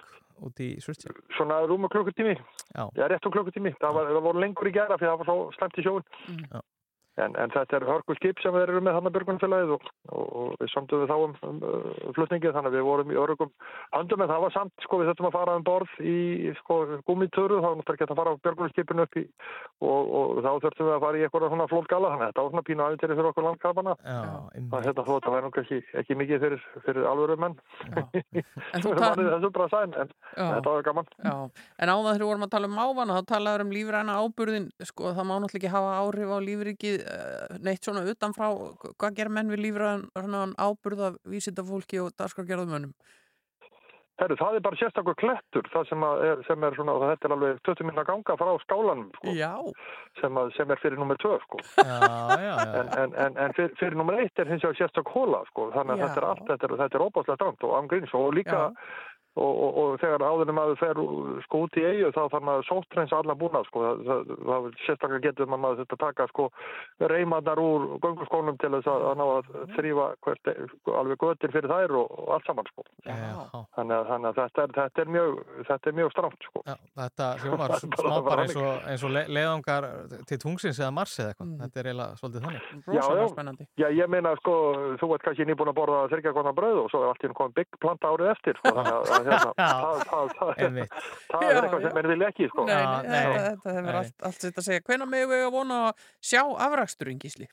út í Surtsjö? svona rúmu klukkutími Já. Já, rétt um klukkutími. Það, var, það voru lengur í gera fyrir það var svo slemt í sjóun. Já. En, en þetta er hörku skip sem við erum með þannig björgunfélagið og, og, og við samtum við þá um, um uh, flutningið þannig að við vorum í örugum höndum en það var samt, sko, við þurftum að fara um borð í, sko, gúmitöru, þá var náttúrulega ekki að fara á björgunskipinu upp í og, og þá þurftum við að fara í eitthvað svona flótgala þannig að þetta var svona pínu aðeins fyrir okkur landkapana. Já, Það hérna þó, það væri nú ekki, ekki mikið fyrir, fyrir alvöru menn. [LAUGHS] Þessu bara sæn, en þetta var gaman. Já, en áðan þegar við vorum að tala um mávana þá talaður um lífræna áburðin sko, eh, neitt svona utanfrá hvað ger menn við lífræna áburð af vísindafólki og dagskrargerðumönnum Herru, það er bara sérstakur klettur, það sem, að er, sem er svona, þetta er alveg 20 minna ganga frá skálanum, sko, Já, sem, að, sem er fyrir nummer 2, sko. Já, já, já. En, en, en, en fyrir, fyrir nummer 1 er hins vegar sérstak hóla, sko, þannig að Já. þetta er allt, þetta er, þetta er óbáslega strangt og angríns og líka, og, og, og þegar áðurinn maður fer sko út í eigu þá þarf maður sóttreins allan búnað sko, það, það sérstaklega getur maður þetta taka sko reymarnar úr gönguskónum til þess að, að ná að þrýfa hvert, sko, alveg göttir fyrir þær og, og allt saman sko. Þannig að, þannig að þetta, er, þetta, er mjög, þetta er mjög strangt sko. Já, þetta hljómar [LAUGHS] smá bara eins og, eins og le leiðangar til tungsins eða mars eða eitthvað. Þetta er eiginlega svolítið þannig. Já, já. Já, ég meina sko, þú ert kannski nýbúin að borða þryggja konar brauð og svo er allt í einu komið bygg planta árið eftir sko, [LAUGHS] þannig að, að hérna, það, það, það, það er eitthvað sem er vil ekki sko. Nei, nei, þetta, þetta hefur allt, allt sitt að segja. Hvenær megum við að vona að sjá afraksturinn gísli?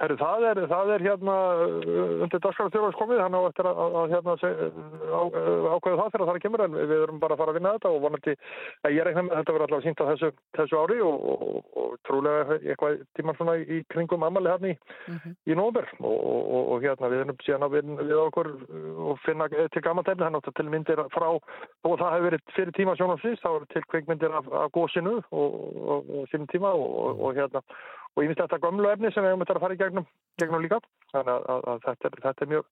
Herru, það er, það er hérna uh, undir dagskrafstjóðars komið, hann á eftir að, að hérna á, ákveða það þegar það er kemur en við erum bara að fara að vinna þetta og vonandi, að ég reikna með að þetta verður allavega sínt á þessu, þessu ári og, og, og trúlega eitthvað tíman svona í kringum ammali hérna í, í nómber og, og, og hérna við erum síðan að vinna við okkur og finna til gammantefni, hann áttu til myndir frá og það hefur verið fyrir tíma sjónum síst, þá eru til kveikmyndir af, af gósinu og, og, og sínum tíma og, og, og hérna og ég finnst þetta gömlu efni sem við hefum þetta að fara í gegnum, gegnum líka þannig að, að, að þetta, er, þetta er mjög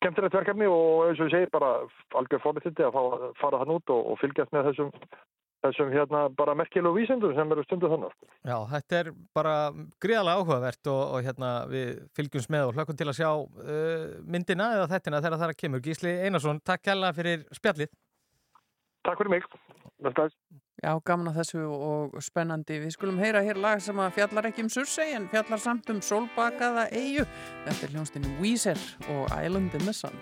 skemmtilegt verkefni og eins og ég segi bara algjör fórmyndindi að að fara þann út og, og fylgjast með þessum þessum hérna bara merkilegu vísindum sem eru stundu þannig. sko. Já, þetta er bara gríðarlega áhugavert og, og hérna við fylgjumst með og hlökkum til að sjá uh, myndina eða þettina þegar það er að kemur. Gísli Einarsson, takk kærlega fyrir spjallið. Takk fyrir mig. Veltaðis. Já, gaman að þessu og spennandi. Við skulum heyra hér lag sem að fjallar ekki um Sursei en fjallar samt um Solbakaða eigu. Þetta er hljónstinni Weezer og Island in the Sun.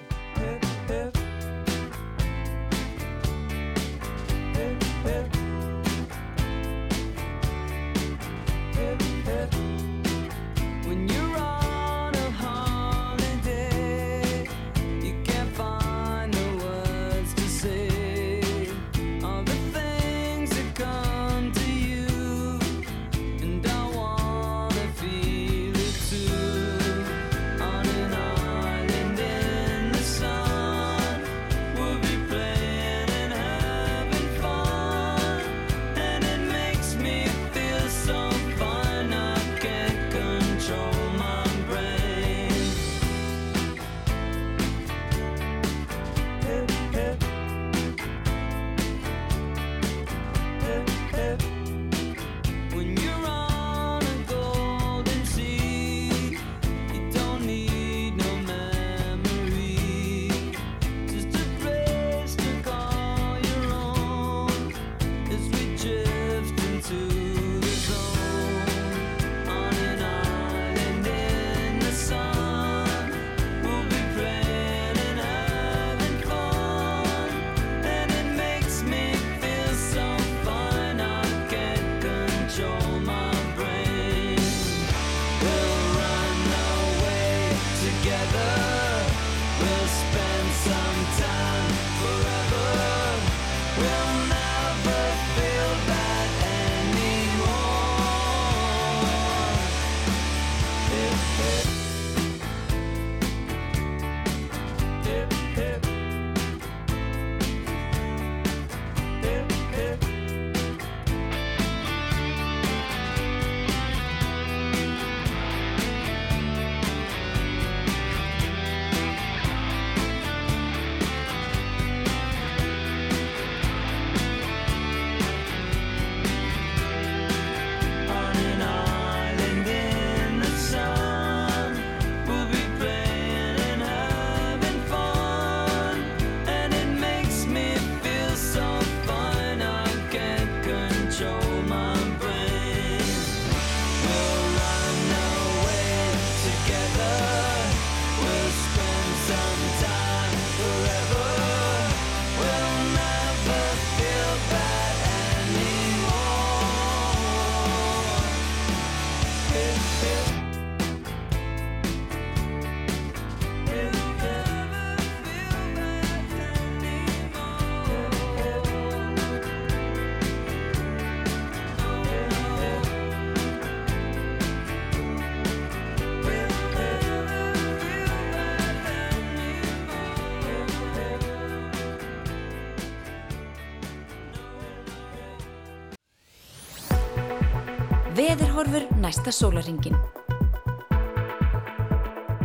Veðurhorfur næsta sólaringin.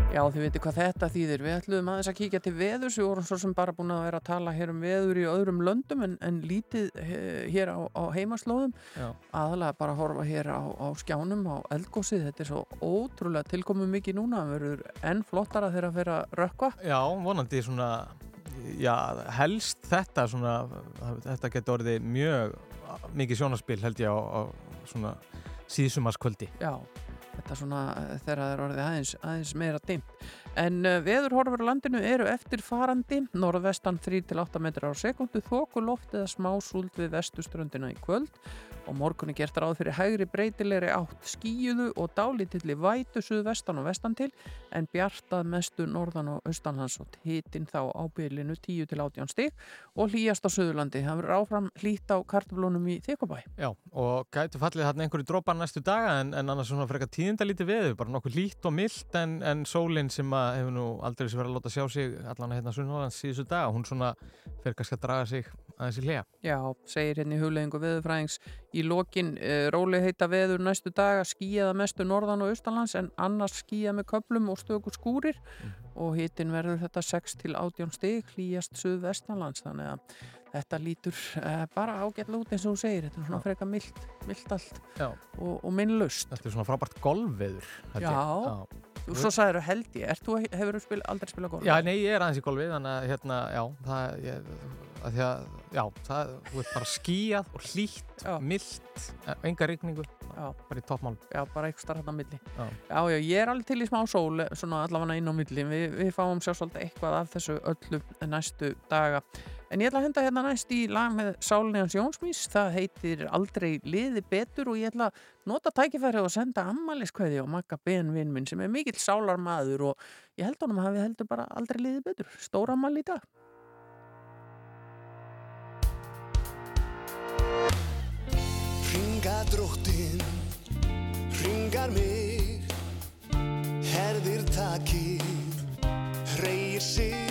Já, þið veitir hvað þetta þýðir. Við ætluðum aðeins að kíkja til veðurs. Við vorum svo sem bara búin að vera að tala hér um veður í öðrum löndum en, en lítið eh, hér á, á heimaslóðum. Já. Aðalega bara að horfa hér á, á skjánum, á eldgósið. Þetta er svo ótrúlega tilkomið mikið núna. Það verður enn flottara þegar að vera rökkva. Já, vonandi svona, já, helst þetta svona, þetta getur orðið mjög mikið sjónaspil held ég á, á svona síðsumarskvöldi. Já, þetta svona eh, þegar það er orðið aðeins, aðeins meira dimmt. En uh, veðurhorfur á landinu eru eftirfarandi, norðvestan 3-8 metrar á sekundu, þoku loft eða smá súld við vestuströndina í kvöld og morgunni gert ráð fyrir hægri breytilegri átt skíuðu og dálítilli vætu suðvestan og vestan til en bjartað mestu norðan og austanlands og hitin þá á bylinu 10-18 stig og hlýjast á Suðurlandi. Það verður áfram hlýtt á kartaflónum í Þykobæ. Já, og gætu fallið þarna einhverju drópar næstu daga en, en annars svona frekar tíðindalítið veður, bara nokkuð lít og mildt en, en sólinn sem að hefur nú aldrei sem verið að láta sjá sig allan hérna Sunnhólands síðustu dag hún svona fer kannski að draga sig aðeins í hljá. Já, segir hérna í huglegingu veðurfræðings í lokin eh, e, róli heita veður næstu dag að skýjaða mestu norðan og austalands en annars skýja með köplum og stöku skúrir mm. og hitin verður þetta 6 til 18 stig hlýjast söðu vestanlands þannig að þetta lítur e, bara ágætla út eins og hún segir, þetta er svona freka mildt, mildt allt Já. og, og minnlaust. Þetta er svona frábært golfveður. Já, Já og svo sagður þú held ég, þú, hefur þú spil, aldrei spilað golf? Já, nei, ég er aðeins í golfi þannig að, hérna, já það, ég, að að, já, það, þú ert bara skíjað og hlýtt, myllt eh, enga regningu, bara í toppmál Já, bara eitthvað starf hérna á milli. Já. já, já, ég er alveg til í smá sól, svona allavega inn á milli, Vi, við fáum sjá svolítið eitthvað af þessu öllu næstu daga. En ég ætla að henda hérna næst í lag með Sálinni Jónsmís, það heitir Aldrei liði betur og ég ætla að nota tækifæri og senda ammaliðskvæði og makka benvinn minn sem er mikill sálar maður og ég held honum að við heldum bara aldrei liði betur. Stóra ammali í dag. Ringa dróttinn, ringar mig, herðir takir, reyir sig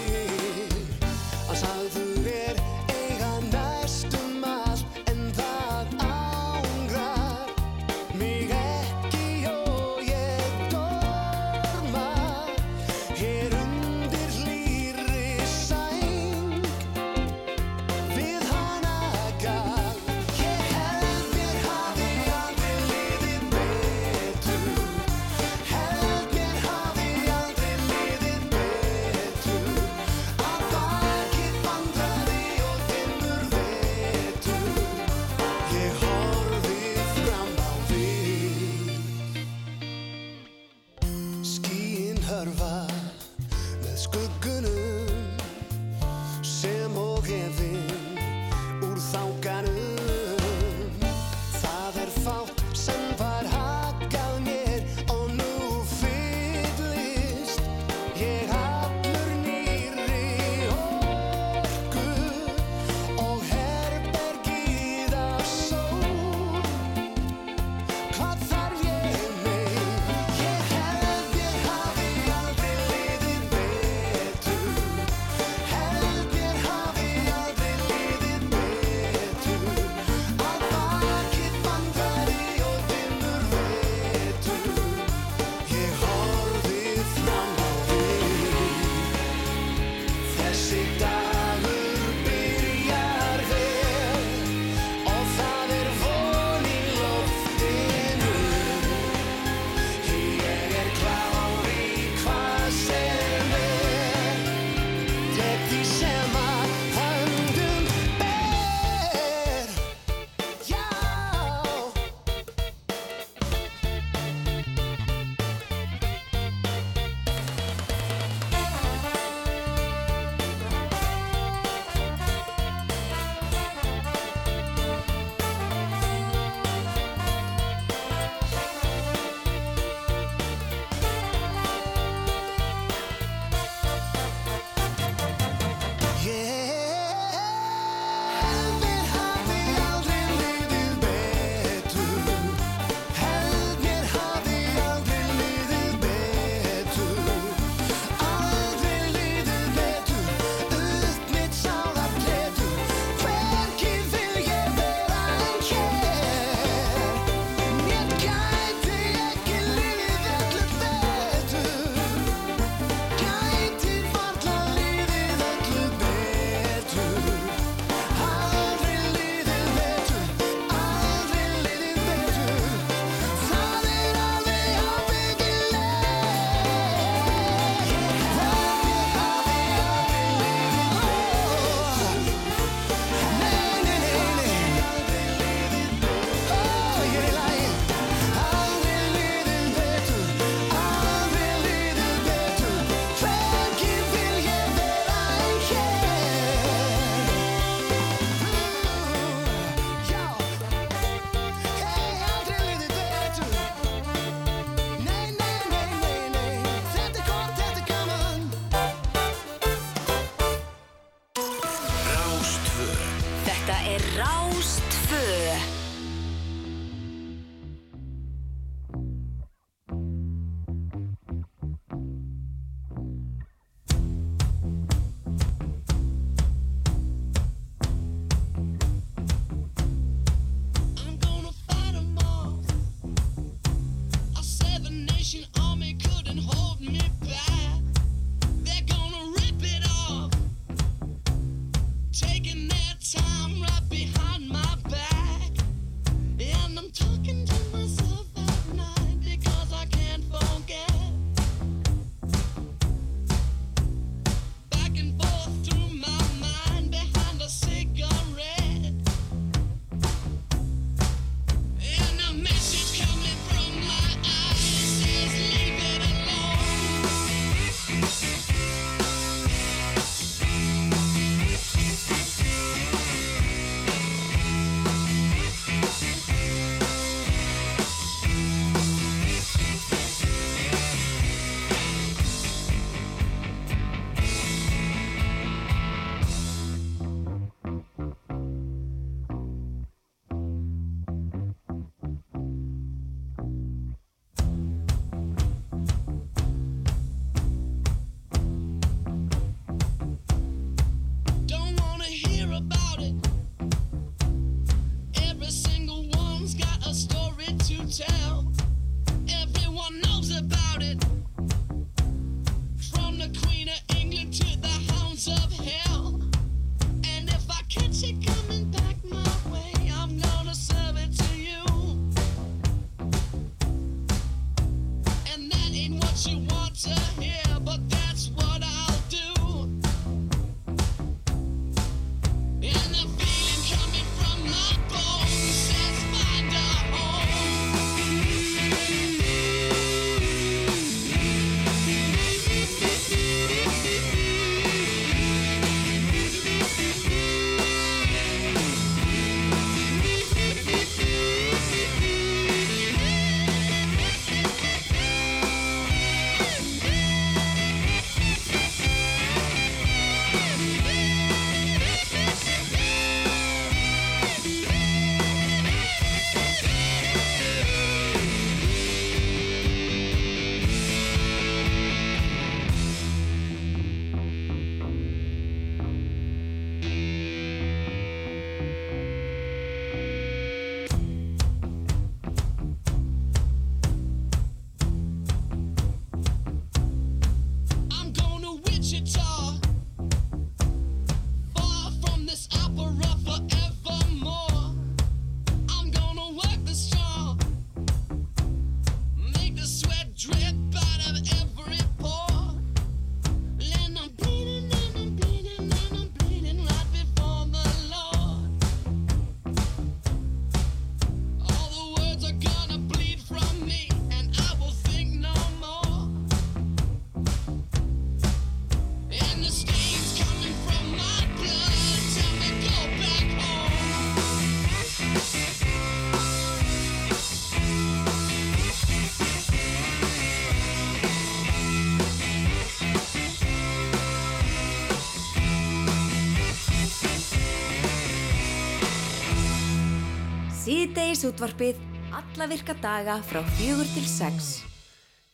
útvarpið alla virka daga frá fjögur til sex.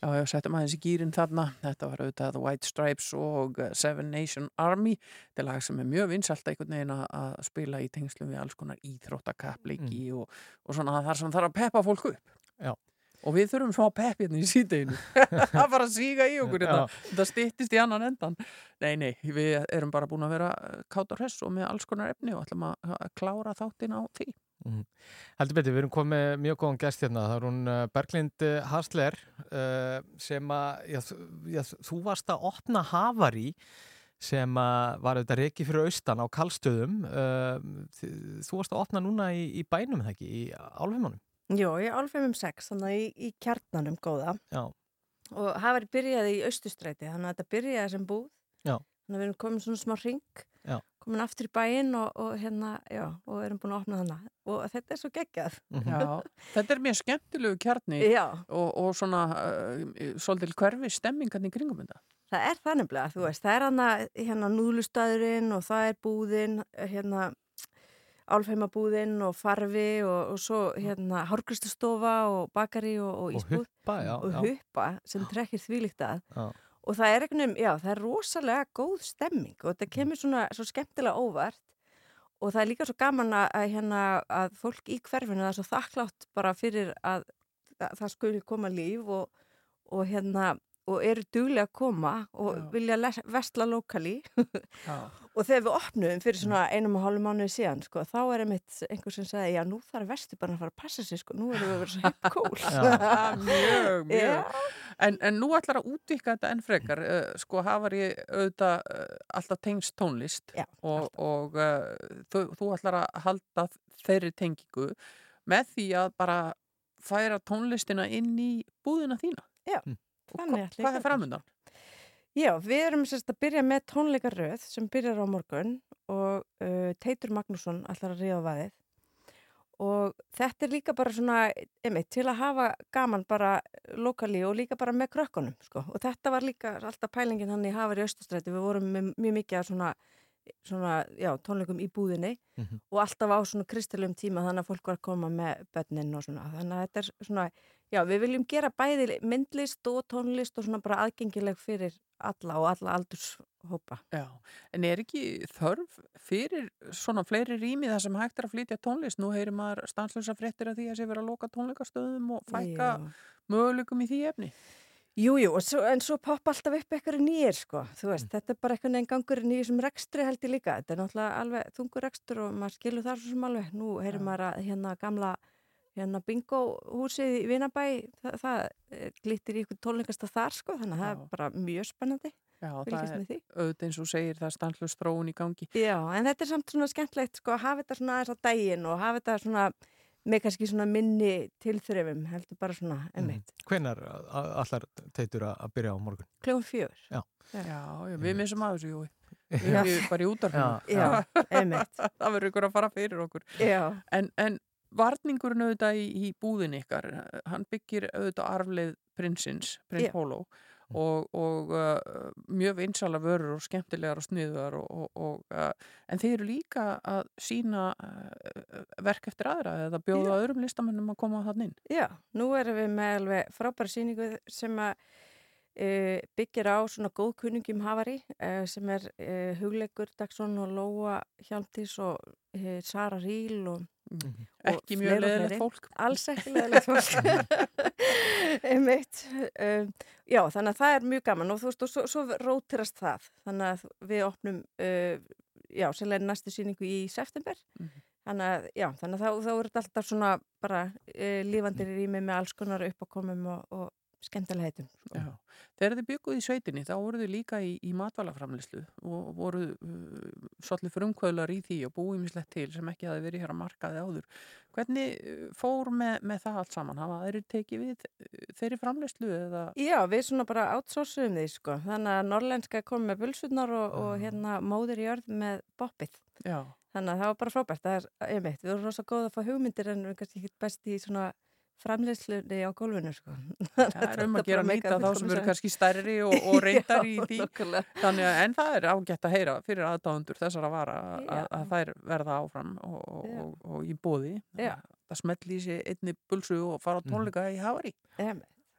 Já, já, settum aðeins í gýrin þarna. Þetta var auðvitað White Stripes og Seven Nation Army. Þetta er lag sem er mjög vinsalt einhvern veginn að- að spila í tengslum við alls konar íþróttakappleiki og, og svona þar sem þarf að peppa fólk upp. Já. Og við þurfum smá pepp hérna í síðdeinu. [LAUGHS] Það bara að síga í okkur hérna. Já. Þetta styttist í annan endan. Nei, nei, við erum bara búin að vera kátt og hress og með alls konar efni og ætlum að að klára þáttin á því. Mm. Heldur betur, við erum komið með mjög góðan gest hérna, það er hún uh, Berglind uh, Hasler uh, sem að, já, þú- já, þú varst að opna Havari sem að var auðvitað reiki fyrir austan á Kallstöðum, þú varst að opna núna í, í bænum, það ekki, í Álfheimunum. Jó, ég er alveg um sex, þannig að í, í kjarnanum góða. Já, og hafa verið byrjaði í austustræti, þannig að þetta byrjaði sem búð, já, þannig að við erum komin svona smá ring, já. Komin aftur í bæinn og, og hérna, já, og erum búin að opna þannig og þetta er svo geggjað. Já, þetta er mjög skemmtilegu kjarni Já. og, og svona uh, svolítil hverfi stemmingan í kringum þetta. Það er það nefnilega, þú veist, það er hana, hérna núðlustæðurinn og það er búðin, hérna álfheimabúðin og farfi og, og svo hérna hárgristastofa og bakari og, og Og ísbúð huppa, já, og huppa sem trekkir þvílíkt að. Og það er veginn, já, það er rosalega góð stemming og þetta kemur svona svo skemmtilega óvart. Og það er líka svo gaman að, hérna, að fólk í hverfinu það er svo þakklátt bara fyrir að, að það skuli koma líf og, og hérna og eru duglega að koma og vilja les, vestla lokali [LAUGHS] og þegar við opnum fyrir svona einum og hálfum mánuði síðan sko, þá er einmitt einhver sem sagði, já nú þarf vestu bara að fara að passa sig sko, nú erum við að vera svo hip cool mjög, [LAUGHS] mjög. Já. En, en nú ætlar að útvika þetta enn frekar. Uh, sko hafar ég auðvitað uh, alltaf tengst tónlist Já, og, og uh, þú, þú ætlar að halda þeirri tengingu með því að bara færa tónlistina inn í búðina þína. Já, Og þannig hva- hvað að er gera. framundan? Já, við erum sérst að byrja með tónleikaröð sem byrjar á morgun og uh, Teitur Magnússon ætlar að ríða á vaðið og þetta er líka bara svona, einmitt, til að hafa gaman bara lokali og líka bara með krökkunum, sko. Og þetta var líka alltaf pælingin hann í Hafar í Östustræti, við vorum með mjög mikið af svona, svona, já, tónleikum í búðinni Mhm. og alltaf á svona kristalum tíma þannig að fólk var að koma með börnin og svona, þannig að þetta er svona, já, við viljum gera bæði myndlist og tónlist og svona bara aðgengileg fyrir alla og alla aldurshópa. Já, en er ekki þörf fyrir svona fleiri rými þar sem hægt er að flytja tónlist? Nú heyrir maður stanslösa fréttir af því að sé vera að loka tónleikastöðum og fækka möguleikum í því efni. Jú, jú, en svo poppa alltaf upp eitthvað nýjir, sko, þú veist, þetta er bara eitthvað neginn gangur nýjir sem rekstri held ég líka, þetta er náttúrulega alveg þungur rekstur og maður skilur það svo sem alveg, nú heyrir maður að hérna gamla, hérna bingo húsið í Vinabæ, það, það eh, glittir í ykkur tólningasta þar, sko, þannig að það er bara mjög spennandi, Já, það er auðvitað eins og segir það er stanslös þróun í gangi. Já, en þetta er samt svona skemmtlegt, sko, að hafa þetta svona aðeins á daginn og hafa þetta svona, með kannski svona minni tilþrifum, heldur bara svona, emmitt, Hvenar allar teitur að byrja á morgun? kljóðum fjögur. Já. Já, já, við missum að þessu, Jói. [LAUGHS] Við erum bara í útarfinu. Já, já, einmitt. [LAUGHS] það verður ykkur að fara fyrir okkur. Já. En, en varningurinn auðvitað í, í búðin ykkar, hann byggir auðvitað arfleið prinsins, prins Já. Og, og uh, mjög vinsala vörur og skemmtilegar og sniðuðar og, og, uh, en þeir eru líka að sína uh, verk eftir aðra eða bjóða öðrum listamönnum að koma þann inn. Já, nú erum við með alveg frábæra síningu sem að e, byggir á svona góðkunningum hafari e, sem er e, Hugleikur Dagsson og Lóa Hjalmtís og Sara Ríl og, og Mhm. Ekki mjög fleiri. fólk. Alls ekki leðilegt fólk [LAUGHS] einmitt um, Já, þannig að það er mjög gaman og þú veist, og svo, svo rótirast það þannig að við opnum uh, já, sérlega næstu síningu í september Mhm. þannig að, já, þannig að þá, þá er þetta alltaf svona bara uh, lífandi rými með alls konar uppákomum og, og skemmtilega heitum. Já. Þegar þið bygguð í sveitinni þá voruð þið líka í, í matvælaframlislu og voruð uh, svolítið frumkvöðlar í því og búið mislegt til sem ekki hafi verið hér að markaði áður. Hvernig uh, fór með, með það allt saman? Hafa þeirri tekið við uh, þeirri framlislu eða? Já, við svona bara outsourcum því, sko. Þannig að norlenska kom með bulsunar og, og hérna móðir í örð með boppið. Já. Þannig að það var bara frábært. Það er, einmitt, við vorum rosa góð að fá hugmyndir en við kannski ekki best í svona framleyslunni á gólfinu, sko. [LAUGHS] Það er um að gera að nýta þá sem eru kannski stærri og, og [LAUGHS] reyndar í því. Þannig að, en það er ágætt að heyra fyrir aðdáðundur þessara vara að, að þær verða áfram og, og, og, og í bóði. Já, að smetli í sig einni bulsu og fara á Mhm. tónleika í Havari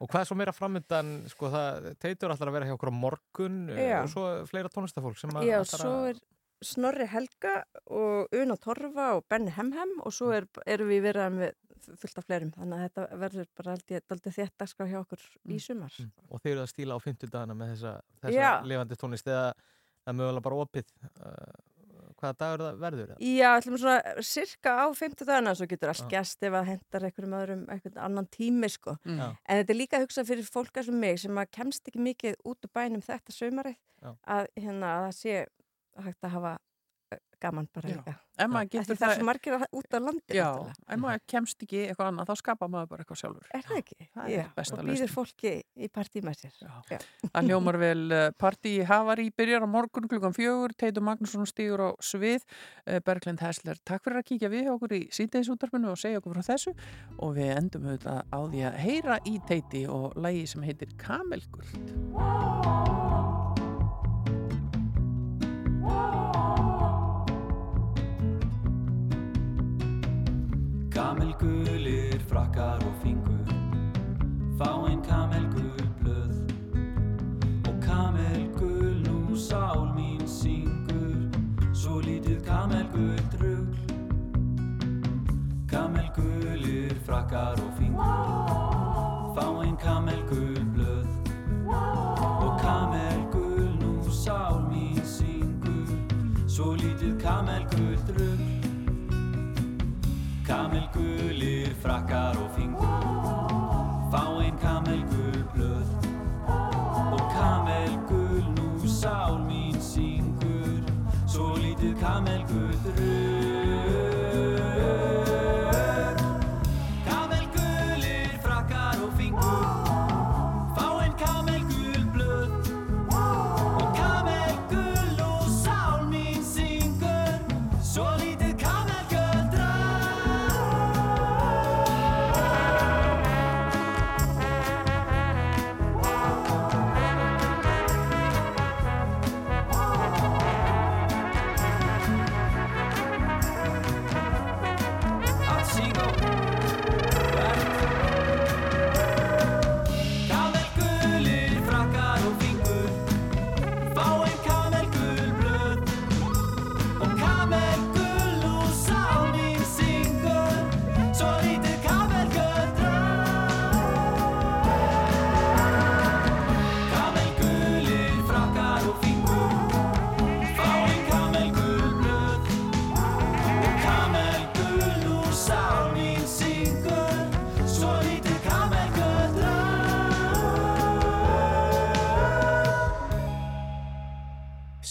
Og hvað er svo meira framöndan, sko, það teitur alltaf að vera hjá okkur á morgun Já. og svo fleira tónlistafólk sem að Já, svo að- er Snorri Helga og Una Torfa og Benny Hemhem og svo er, erum við verið með fullt af fleirum þannig að þetta verður bara þétt að ská hjá okkur í sumar. og þeir eru að stíla á 50 dagana með þessa, þessa Já. lifandi tónlist eða mögulega bara opið uh, hvaða dagur það verður eða? Já, ætlum svona cirka á 50 dagana svo getur allt Já. gæst ef að hendar einhverjum öðrum einhvern annan tími sko. Mm. En þetta er líka að hugsa fyrir fólk eins og mig sem að kemst ekki mikið út úr bænum þetta sömarið að, hérna, að það sé hægt að hafa gaman bara líka. Það er svo margir út á landi Já, ef maður kemst ekki eitthvað annað þá skapar maður bara eitthvað sjálfur Er það ekki? Það Já, er og býður fólki í partí með sér. Já. Það hljómar [LAUGHS] vel partí í Havari byrjar á morgun klukkan fjögur, Teitur Magnússon stígur á svið, Berglind Hessler takk fyrir að kíkja við okkur í síteðisútarpinu og segja okkur frá þessu og við endum auðvitað á því að heyra í Teiti og lægi sem heitir Kamelguld Kamelgulir, frakkar og fingur. Fáinn kamelgul blöð. Og kamelgul nú sál mín syngur. Svo lítið kamelgul drugl. Kamelgulir, frakkar og fingur. Fáinn kamelgul blöð. Og kamelgul nú sál mín syngur. Svo lítið Kamelgulir, frakkar og fingur. Fáinn kamelgul blöð. Og kamelgul nú sál mín syngur. Svo lítið kamelgul drög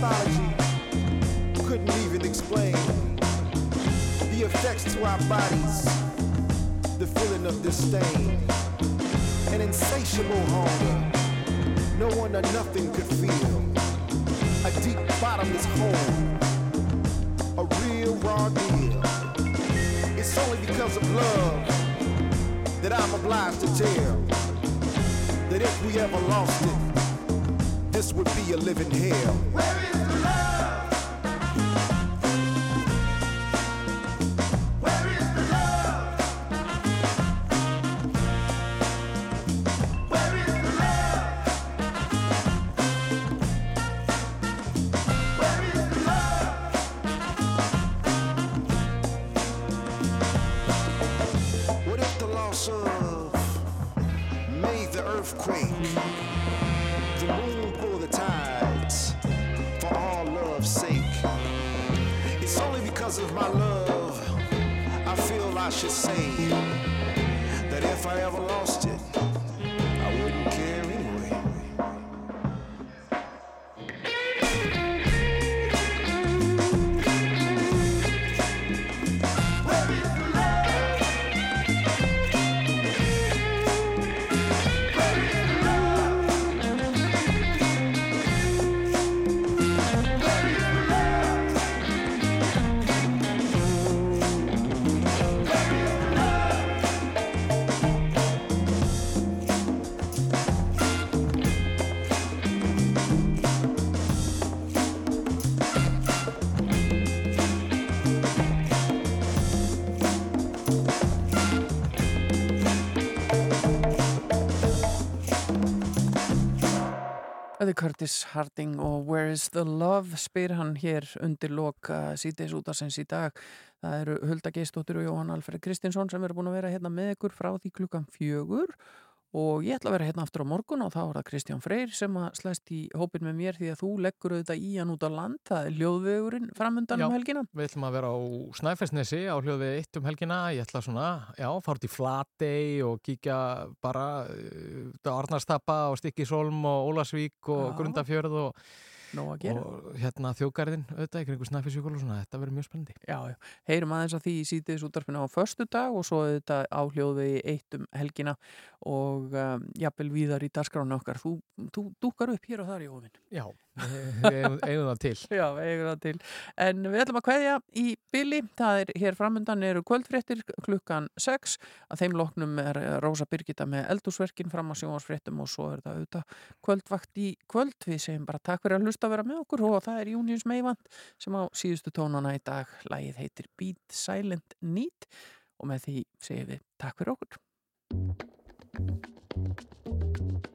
Pathology couldn't even explain the effects to our bodies, the feeling of disdain, an insatiable hunger, no one or nothing could feel, a deep bottomless hole, a real raw deal. It's only because of love that I'm obliged to tell that if we ever lost it, this would be a living hell. Curtis Harding og Where is the Love spyr hann hér undir loka síðdeis útarsins í dag. Það eru Hulda Geistóttir og Jóhann Alfred Kristinsson sem eru búin að vera hérna með ykkur frá því klukkan fjögur og ég ætla að vera hérna aftur á morgun og þá er það Kristján Freyr sem að slæst í hópin með mér því að þú leggur auðvitað í hann út á land. Það er ljóðvegurinn framundan um helgina. Við ætlum að vera á Snæfellsnesi á hljóðið eitt um helgina. Ég ætla svona, já, fara út í Flatey og kíkja bara uh, Arnarstappa og Stikkisólm og Ólasvík og Já. Grundafjörð og, og hérna þjókarðin auðvitað, ykkur Snæfellsvíkul og svona. Þetta verður mjög spennandi. Já, já. Heyrum aðeins að því í sítiðis útarfinu á förstu dag og svo þetta á hljóðvegi eitt um helgina og um, jafnvel víðar í dagskránu okkar. Þú, þú dúkar upp hér og þar í ofinn. Já, eigum, það til. [LAUGHS] Já, eigum það til. En við ætlum að kveðja í Billy. Það er hér framundan eru kvöldfréttir klukkan 6. Að þeim loknum er Rósa Birgitta með eldúsverkin fram á sjónvarsfréttum og svo er það auðvitað kvöldvakt í kvöld. Við segjum bara takk fyrir að hlusta að vera með okkur og það er Június Meivand sem á síðustu tónana í dag. Lægið heitir Beat Silent Need og með því segjum við takk fyrir okkur. Thank you.